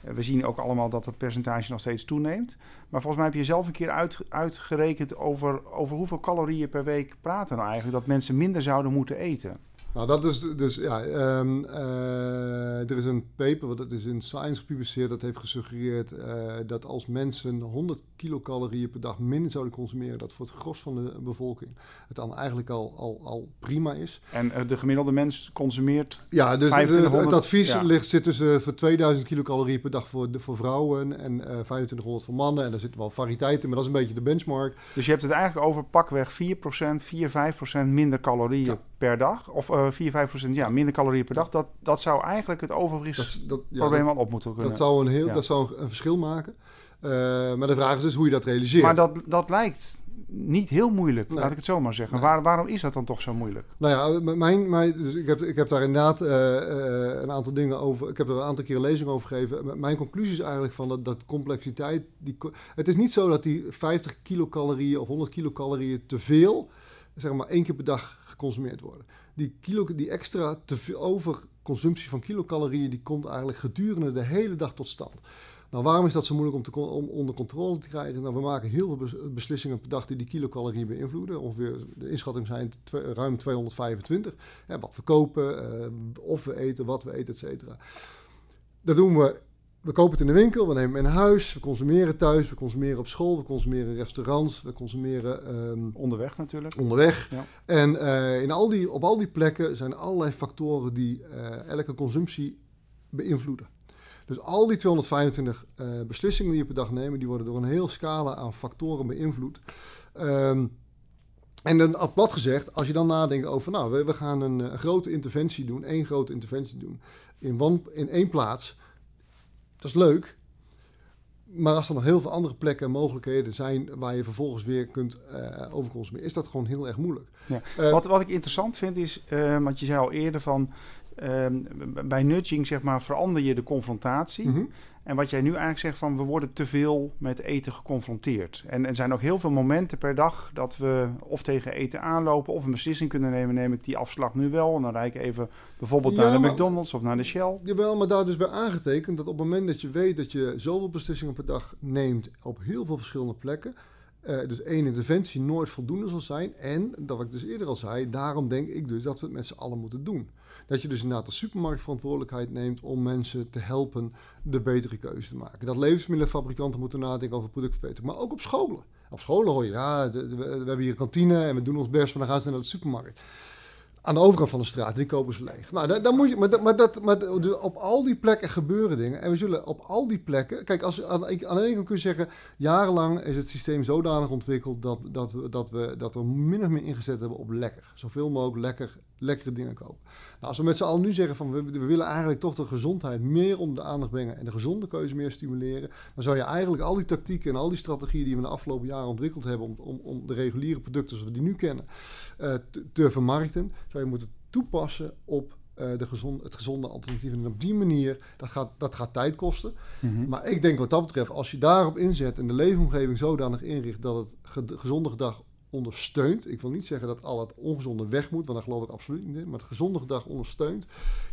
we zien ook allemaal dat dat percentage nog steeds toeneemt. Maar volgens mij heb je zelf een keer uit, uitgerekend over, over hoeveel calorieën per week praten nou eigenlijk. Dat mensen minder zouden moeten eten. Nou, dat is dus, ja, ehm, eh, er is een paper, wat dat is in Science gepubliceerd, dat heeft gesuggereerd eh, dat als mensen 100 kilocalorieën per dag minder zouden consumeren, dat voor het gros van de bevolking het dan eigenlijk al, al, al prima is. En eh, de gemiddelde mens consumeert. Ja, dus het, 2500, het advies ja. ligt, zit tussen voor 2000 kilocalorieën per dag voor, de, voor vrouwen en eh 2500 voor mannen. En daar zitten wel variëteiten, maar dat is een beetje de benchmark. Dus je hebt het eigenlijk over pakweg 4%, 4, 5% minder calorieën Ja. Per dag. Of eh 4, 5% ja, minder calorieën per dag. Dat, dat zou eigenlijk het ja, dat, al op moeten kunnen. dat zou een heel, ja. dat zou een verschil maken. Eh, maar de vraag is dus hoe je dat realiseert. Maar dat, dat lijkt niet heel moeilijk, Nee. laat ik het zo maar zeggen. Nee. Waar, waarom is dat dan toch zo moeilijk? Nou ja, mijn, mijn, dus ik, heb, ik heb daar inderdaad eh, eh, een aantal dingen over. Ik heb er een aantal keer een lezing over gegeven. Mijn conclusie is eigenlijk van dat, dat complexiteit. Die, het is niet zo dat die 50 kilocalorieën of 100 kilocalorieën te veel, zeg maar één keer per dag geconsumeerd worden. Die, kilo, die extra overconsumptie van kilocalorieën, die komt eigenlijk gedurende de hele dag tot stand. Nou, waarom is dat zo moeilijk om, te, om onder controle te krijgen? Nou, we maken heel veel bes- beslissingen per dag die die kilocalorieën beïnvloeden. Ongeveer, de inschatting zijn ruim 225. Hè, wat we kopen, eh, of we eten, wat we eten, et cetera. Dat doen we. We kopen het in de winkel, we nemen het in huis, we consumeren thuis, we consumeren op school, we consumeren in restaurants, we consumeren ehm, onderweg natuurlijk. Onderweg. Ja. En uh, in al die, op al die plekken zijn er allerlei factoren die uh, elke consumptie beïnvloeden. Dus al die 225 uh, beslissingen die je per dag nemen, die worden door een heel scala aan factoren beïnvloed. Um, en dan plat gezegd, als je dan nadenkt over, nou, we, we gaan een, een, grote interventie doen, één grote interventie doen, in, one, in één plaats, dat is leuk. Maar als er nog heel veel andere plekken en mogelijkheden zijn waar je vervolgens weer kunt uh, over consumeren, is dat gewoon heel erg moeilijk. Ja. Uh, wat, wat ik interessant vind is, uh, want je zei al eerder van, bij nudging zeg maar verander je de confrontatie. Mhm. En wat jij nu eigenlijk zegt van we worden te veel met eten geconfronteerd. En er zijn ook heel veel momenten per dag dat we of tegen eten aanlopen of een beslissing kunnen nemen. Neem ik die afslag nu wel en dan rijd ik even bijvoorbeeld Ja, naar de maar- McDonald's of naar de Shell. Jawel, maar daar dus bij aangetekend dat op het moment dat je weet dat je zoveel beslissingen per dag neemt op heel veel verschillende plekken, eh, dus één interventie nooit voldoende zal zijn. En, dat wat ik dus eerder al zei, daarom denk ik dus dat we het met z'n allen moeten doen. Dat je dus inderdaad de supermarktverantwoordelijkheid neemt om mensen te helpen de betere keuze te maken. Dat levensmiddelenfabrikanten moeten nadenken over productverbetering, maar ook op scholen. Op scholen hoor je, ja, we hebben hier kantine en we doen ons best, maar dan gaan ze naar de supermarkt. Aan de overkant van de straat, die kopen ze leeg. Nou, dan, dan moet je, maar, dat, maar, dat, maar dus op al die plekken gebeuren dingen. En we zullen op al die plekken. Kijk, als, aan, aan de ene kant kun je zeggen. Jarenlang is het systeem zodanig ontwikkeld. dat, dat, we, dat, we, dat we min of meer ingezet hebben op lekker. Zoveel mogelijk lekker, lekkere dingen kopen. Nou, als we met z'n allen nu zeggen. van we, we willen eigenlijk toch de gezondheid meer onder de aandacht brengen. en de gezonde keuze meer stimuleren. dan zou je eigenlijk al die tactieken en al die strategieën. die we de afgelopen jaren ontwikkeld hebben. om, om, om de reguliere producten zoals we die nu kennen. eh, te, te vermarkten. zou je moeten toepassen op eh, de het gezonde alternatief. En op die manier, dat gaat, dat gaat tijd kosten. Mhm. Maar ik denk wat dat betreft, als je daarop inzet en de leefomgeving zodanig inricht dat het ge- gezonde gedrag ondersteunt. Ik wil niet zeggen dat al het ongezonde weg moet, want daar geloof ik absoluut niet in. Maar het gezonde gedrag ondersteunt.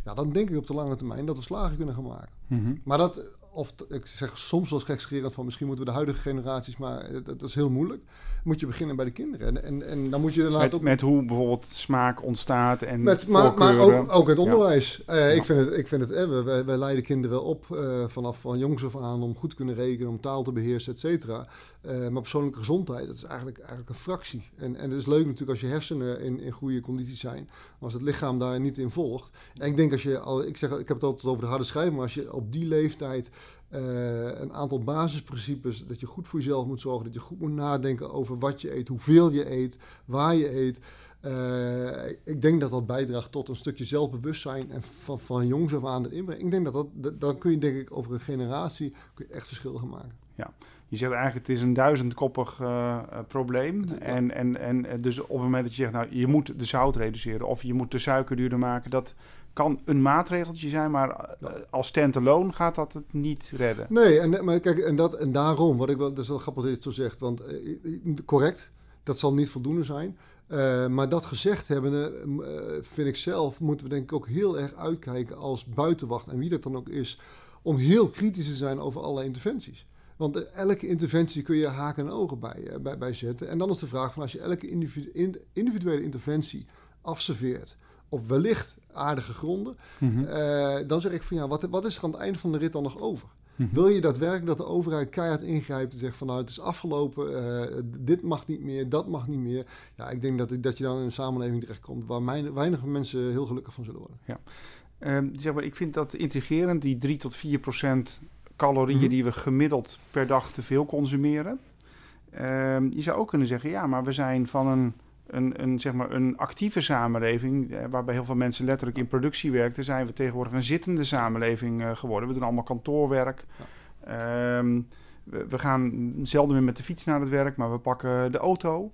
Ja, dan denk ik op de lange termijn dat we slagen kunnen gaan maken. Mhm. Maar dat, of ik zeg soms wel gekscherend van misschien moeten we de huidige generaties, maar dat, dat is heel moeilijk. Moet je beginnen bij de kinderen. En, en, en dan moet je laten Met, met hoe bijvoorbeeld smaak ontstaat en met, maar, maar ook, ook het onderwijs. Eh, Ja. Ik vind het, ik vind het eh, wij, wij leiden kinderen op eh, vanaf van jongs af aan om goed te kunnen rekenen, om taal te beheersen, et cetera. Eh, maar persoonlijke gezondheid, dat is eigenlijk, eigenlijk een fractie. En, en het is leuk natuurlijk als je hersenen in, in goede condities zijn, maar als het lichaam daar niet in volgt. En ik denk als je al, ik zeg, ik heb het altijd over de harde schijf, maar als je op die leeftijd eh, een aantal basisprincipes, dat je goed voor jezelf moet zorgen, dat je goed moet nadenken over wat je eet, hoeveel je eet, waar je eet. Eh, ik denk dat dat bijdraagt tot een stukje zelfbewustzijn en van, van jongs af aan erin brengen. Ik denk dat dat, dan kun je denk ik over een generatie echt verschil gaan maken. Je zegt eigenlijk, het is een duizendkoppig eh, eh, probleem. Ja. En, en, en eh, dus op het moment dat je zegt, nou, je moet de zout reduceren of je moet de suiker duurder maken, dat kan een maatregeltje zijn, maar Ja. als standalone gaat dat het niet redden. Nee, en, maar kijk, en, dat, en daarom, wat ik wel, dat is wel grappig dat je het zo zegt, want correct, dat zal niet voldoende zijn. Maar dat gezegd hebbende, vind ik zelf, moeten we denk ik ook heel erg uitkijken als buitenwacht en wie dat dan ook is, om heel kritisch te zijn over alle interventies. Want elke interventie kun je haken en ogen bij, eh, bij, bij zetten. En dan is de vraag van als je elke individu- in- individuele interventie afserveert op wellicht aardige gronden, Mhm. eh, dan zeg ik van ja, wat, wat is er aan het einde van de rit dan nog over? Mhm. Wil je daadwerkelijk dat de overheid keihard ingrijpt en zegt van nou het is afgelopen, eh, dit mag niet meer, dat mag niet meer. Ja, ik denk dat, dat je dan in een samenleving terechtkomt waar mijn- weinig mensen heel gelukkig van zullen worden. Ehm, zeg maar, ik vind dat intrigerend, die 3 tot 4 procent calorieën Mhm. die we gemiddeld per dag te veel consumeren. Ehm, je zou ook kunnen zeggen, ja, maar we zijn van een, een, een, zeg maar een actieve samenleving, eh, waarbij heel veel mensen letterlijk in productie werkten, zijn we tegenwoordig een zittende samenleving eh, geworden. We doen allemaal kantoorwerk. Ehm, we, we gaan zelden meer met de fiets naar het werk, maar we pakken de auto.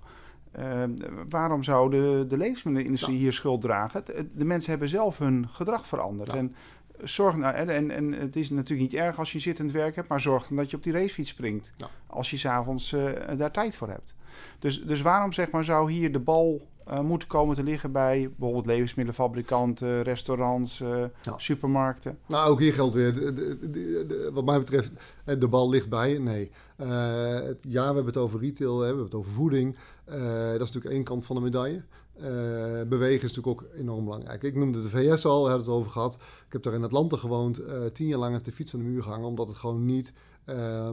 Ehm, waarom zou de, de levensmiddelenindustrie Ja. hier schuld dragen? De mensen hebben zelf hun gedrag veranderd. Ja. En zorg nou, en, en, en het is natuurlijk niet erg als je zittend werk hebt, maar zorg dan dat je op die racefiets springt. Ja. Als je s'avonds uh, daar tijd voor hebt. Dus, dus waarom zeg maar, zou hier de bal uh, moeten komen te liggen bij bijvoorbeeld levensmiddelenfabrikanten, restaurants, uh, Ja. supermarkten? Nou, ook hier geldt weer, de, de, de, de, wat mij betreft, eh, de bal ligt bij. Nee. Het, ja, we hebben het over retail, hè, we hebben het over voeding. dat is natuurlijk één kant van de medaille. Bewegen is natuurlijk ook enorm belangrijk. Ik noemde de VS al, we hebben het over gehad. Ik heb daar in Atlanta gewoond, tien jaar lang op de fiets aan de muur gehangen, omdat het gewoon niet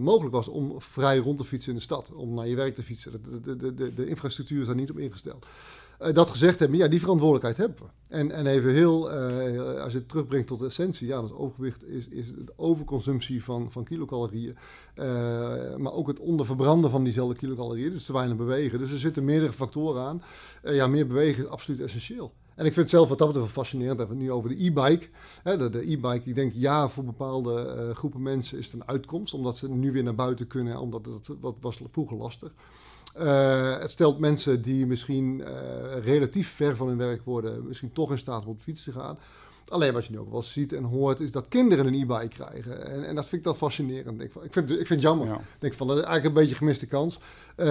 mogelijk was om vrij rond te fietsen in de stad, om naar je werk te fietsen. De, de, de, de infrastructuur is daar niet op ingesteld. Uh, dat gezegd hebben, ja, die verantwoordelijkheid hebben we. En, en even heel, uh, als je het terugbrengt tot de essentie, ja, dat overgewicht is, is de overconsumptie van, van kilocalorieën. Uh, maar ook het onderverbranden van diezelfde kilocalorieën, dus te weinig bewegen. Dus er zitten meerdere factoren aan. ja, meer bewegen is absoluut essentieel. En ik vind het zelf wat dat betreft fascinerend. We nu over de e-bike. De e-bike, ik denk ja, voor bepaalde groepen mensen is het een uitkomst. Omdat ze nu weer naar buiten kunnen, omdat wat was vroeger lastig. Uh, het stelt mensen die misschien uh, relatief ver van hun werk worden, misschien toch in staat om op fiets te gaan. Alleen wat je nu ook wel ziet en hoort, is dat kinderen een e-bike krijgen. En, en, dat vind ik dan fascinerend. Ik, ik, vind, ik vind het jammer. Ik denk van, dat is eigenlijk een beetje gemiste kans. Uh,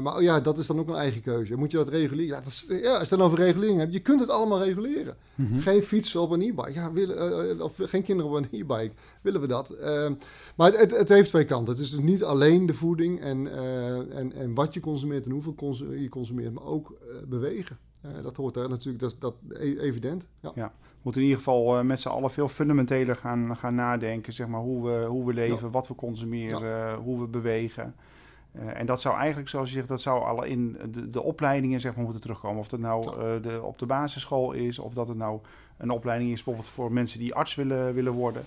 maar ja, dat is dan ook een eigen keuze. Moet je dat reguleren? Ja, dat is, ja als je dan over regulering hebt, je kunt het allemaal reguleren. Mhm. Geen fietsen op een e-bike. Ja, willen, uh, of geen kinderen op een e-bike. Willen we dat? Ehm, maar het, het, het, heeft twee kanten. Het is dus niet alleen de voeding en, en, en wat je consumeert en hoeveel je consumeert, maar ook bewegen. Uh, dat hoort er natuurlijk, dat, dat e-, evident. Ja. ja. We moeten in ieder geval uh, met z'n allen veel fundamenteler gaan, gaan nadenken, zeg maar, hoe we, hoe we leven, wat we consumeren, hoe we bewegen. Uh, en dat zou eigenlijk, zoals je zegt, dat zou al in de, de opleidingen zeg maar, moeten terugkomen. Of dat nou de, op de basisschool is, of dat het nou een opleiding is bijvoorbeeld voor mensen die arts willen, willen worden.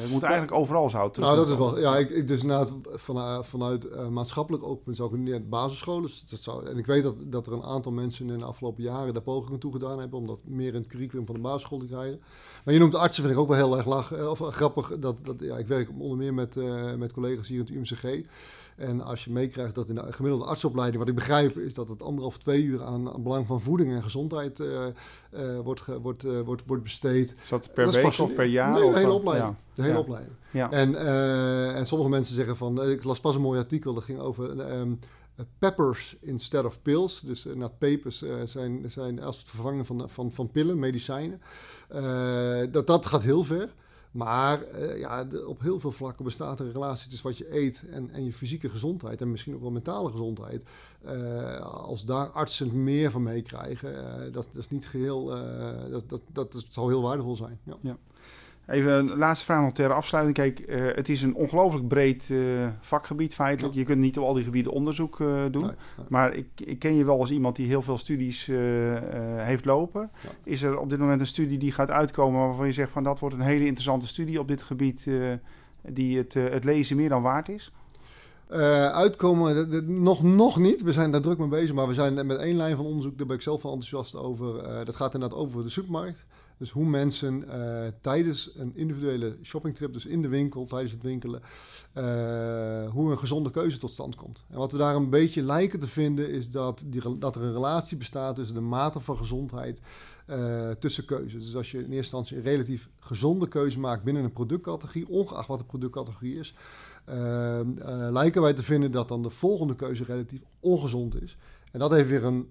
Het moet eigenlijk overal zo terug. Nou, dat is wel. Ja, ik, ik dus na, van, vanuit uh, maatschappelijk oogpunt zou ik niet het basisscholen. Dus dat zou, en ik weet dat, dat er een aantal mensen in de afgelopen jaren daar pogingen toe gedaan hebben om dat meer in het curriculum van de basisschool te krijgen. Maar je noemt de artsen, vind ik ook wel heel erg lach, eh, of, grappig. Dat, dat, ja, ik werk onder meer met, uh, met collega's hier in het UMCG. En als je meekrijgt dat in de gemiddelde artsopleiding, wat ik begrijp, is dat het anderhalf, twee uur aan, aan belang van voeding en gezondheid uh, uh, wordt, wordt, uh, wordt, wordt besteed. Is dat per week of per jaar? Nee, de hele opleiding. Ja. De hele ja. opleiding. Ja. En, en sommige mensen zeggen van, ik las pas een mooi artikel, dat ging over um, peppers instead of pills. Dus uh, peppers uh, zijn, zijn als het vervangen van, van, van pillen, medicijnen. Uh, dat, dat gaat heel ver. Maar uh, ja, op heel veel vlakken bestaat een relatie tussen wat je eet en, en je fysieke gezondheid. En misschien ook wel mentale gezondheid. Uh, als daar artsen meer van meekrijgen, uh, dat, dat, is niet geheel. dat, dat, dat, dat zou heel waardevol zijn. Ja. ja. Even een laatste vraag nog ter afsluiting. Kijk, uh, het is een ongelooflijk breed uh, vakgebied feitelijk. Ja. Je kunt niet op al die gebieden onderzoek uh, doen. Nee, nee. Maar ik, ik, ken je wel als iemand die heel veel studies heeft lopen. Ja. Is er op dit moment een studie die gaat uitkomen waarvan je zegt van dat wordt een hele interessante studie op dit gebied die het, het lezen meer dan waard is? uitkomen, de, de, nog, nog niet. We zijn daar druk mee bezig, maar we zijn met één lijn van onderzoek, daar ben ik zelf wel enthousiast over. dat gaat inderdaad over de supermarkt. Dus hoe mensen uh, tijdens een individuele shoppingtrip, dus in de winkel, tijdens het winkelen, uh, hoe een gezonde keuze tot stand komt. En wat we daar een beetje lijken te vinden, is dat, die, dat er een relatie bestaat tussen de mate van gezondheid uh, tussen keuzes. Dus als je in eerste instantie een relatief gezonde keuze maakt binnen een productcategorie, ongeacht wat de productcategorie is, lijken wij te vinden dat dan de volgende keuze relatief ongezond is. En dat heeft weer een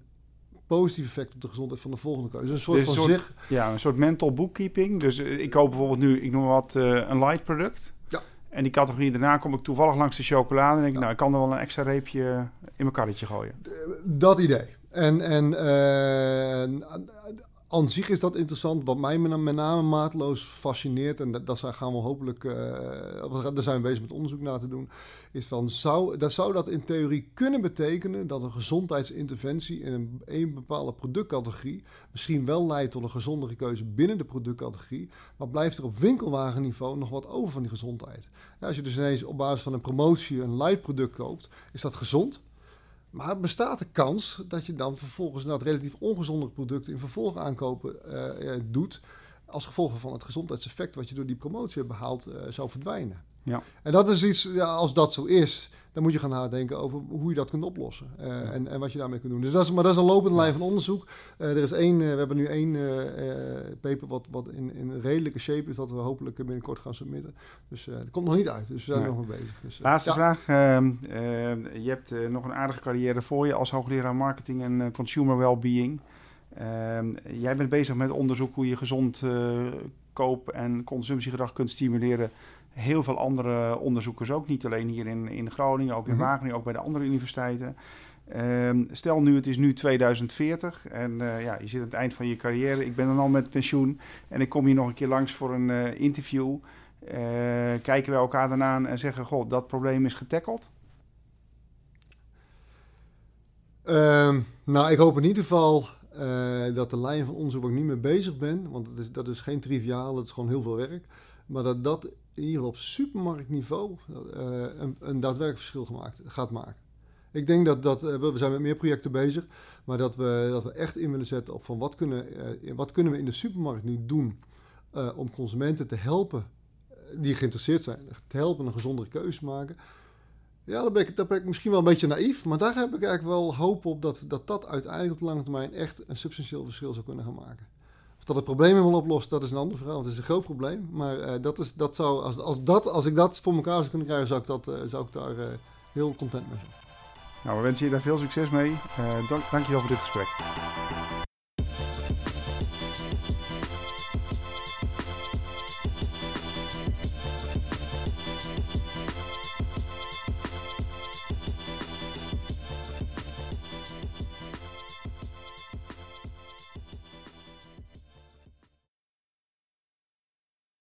positief effect op de gezondheid van de volgende keuze. Een soort dus van een soort, zich... Ja, een soort mental bookkeeping. Dus uh, ik koop bijvoorbeeld nu, ik noem wat, uh, een light product. Ja. En die categorie daarna kom ik toevallig langs de chocolade en denk ik, ja. nou, ik kan er wel een extra reepje in mijn karretje gooien. Dat idee. En, en uh, aan zich is dat interessant. Wat mij met name maatloos fascineert, en dat, dat gaan we hopelijk, uh, daar zijn we bezig met onderzoek naar te doen, is van, zou, dat zou dat in theorie kunnen betekenen dat een gezondheidsinterventie in een, bepaalde productcategorie misschien wel leidt tot een gezondere keuze binnen de productcategorie, maar blijft er op winkelwagenniveau nog wat over van die gezondheid. Ja, als je dus ineens op basis van een promotie een light product koopt, is dat gezond? Maar bestaat de kans dat je dan vervolgens dat relatief ongezonde product in vervolg aankopen uh, doet, als gevolg van het gezondheidseffect wat je door die promotie hebt behaald, uh, zou verdwijnen. Ja. En dat is iets, ja, als dat zo is, dan moet je gaan nadenken over hoe je dat kunt oplossen uh, ja. en, en wat je daarmee kunt doen. Dus dat is, maar dat is een lopende lijn van onderzoek. Uh, er is één, uh, we hebben nu één paper wat, wat in, in redelijke shape is, wat we hopelijk binnenkort gaan submitten. Dus het komt nog niet uit, dus we zijn nog mee bezig. Dus, Laatste ja. vraag. Ehm, je hebt nog een aardige carrière voor je als hoogleraar marketing en consumer well-being. Ehm, jij bent bezig met onderzoek hoe je gezond koop- en consumptiegedrag kunt stimuleren heel veel andere onderzoekers ook. Niet alleen hier in, in Groningen, ook in -hmm. Wageningen, ook bij de andere universiteiten. Ehm, stel nu, het is nu 2040 en ja, je zit aan het eind van je carrière. Ik ben dan al met pensioen en ik kom hier nog een keer langs voor een interview. kijken we elkaar dan aan en zeggen, goh, dat probleem is getackeld? Ehm, nou, ik hoop in ieder geval dat de lijn van onderzoek ik niet meer bezig ben. Want dat is, dat is geen triviaal, het is gewoon heel veel werk. Maar dat dat geval op supermarktniveau uh, een, een daadwerkelijk verschil gemaakt, gaat maken. Ik denk dat, dat uh, we zijn met meer projecten bezig, maar dat we, dat we echt in willen zetten op van wat kunnen, wat kunnen we in de supermarkt nu doen om consumenten te helpen die geïnteresseerd zijn, te helpen een gezondere keuze maken. Ja, daar ben, ik, daar ben ik misschien wel een beetje naïef. Maar daar heb ik eigenlijk wel hoop op dat dat, dat uiteindelijk op de lange termijn echt een substantieel verschil zou kunnen gaan maken. Of dat het probleem helemaal oplost, dat is een ander verhaal. Het is een groot probleem. Maar uh, dat is, dat zou, als, als, dat, als ik dat voor elkaar zou kunnen krijgen, zou ik, dat, uh, zou ik daar uh, heel content mee zijn. Nou, we wensen je daar veel succes mee. dank, dank je wel voor dit gesprek.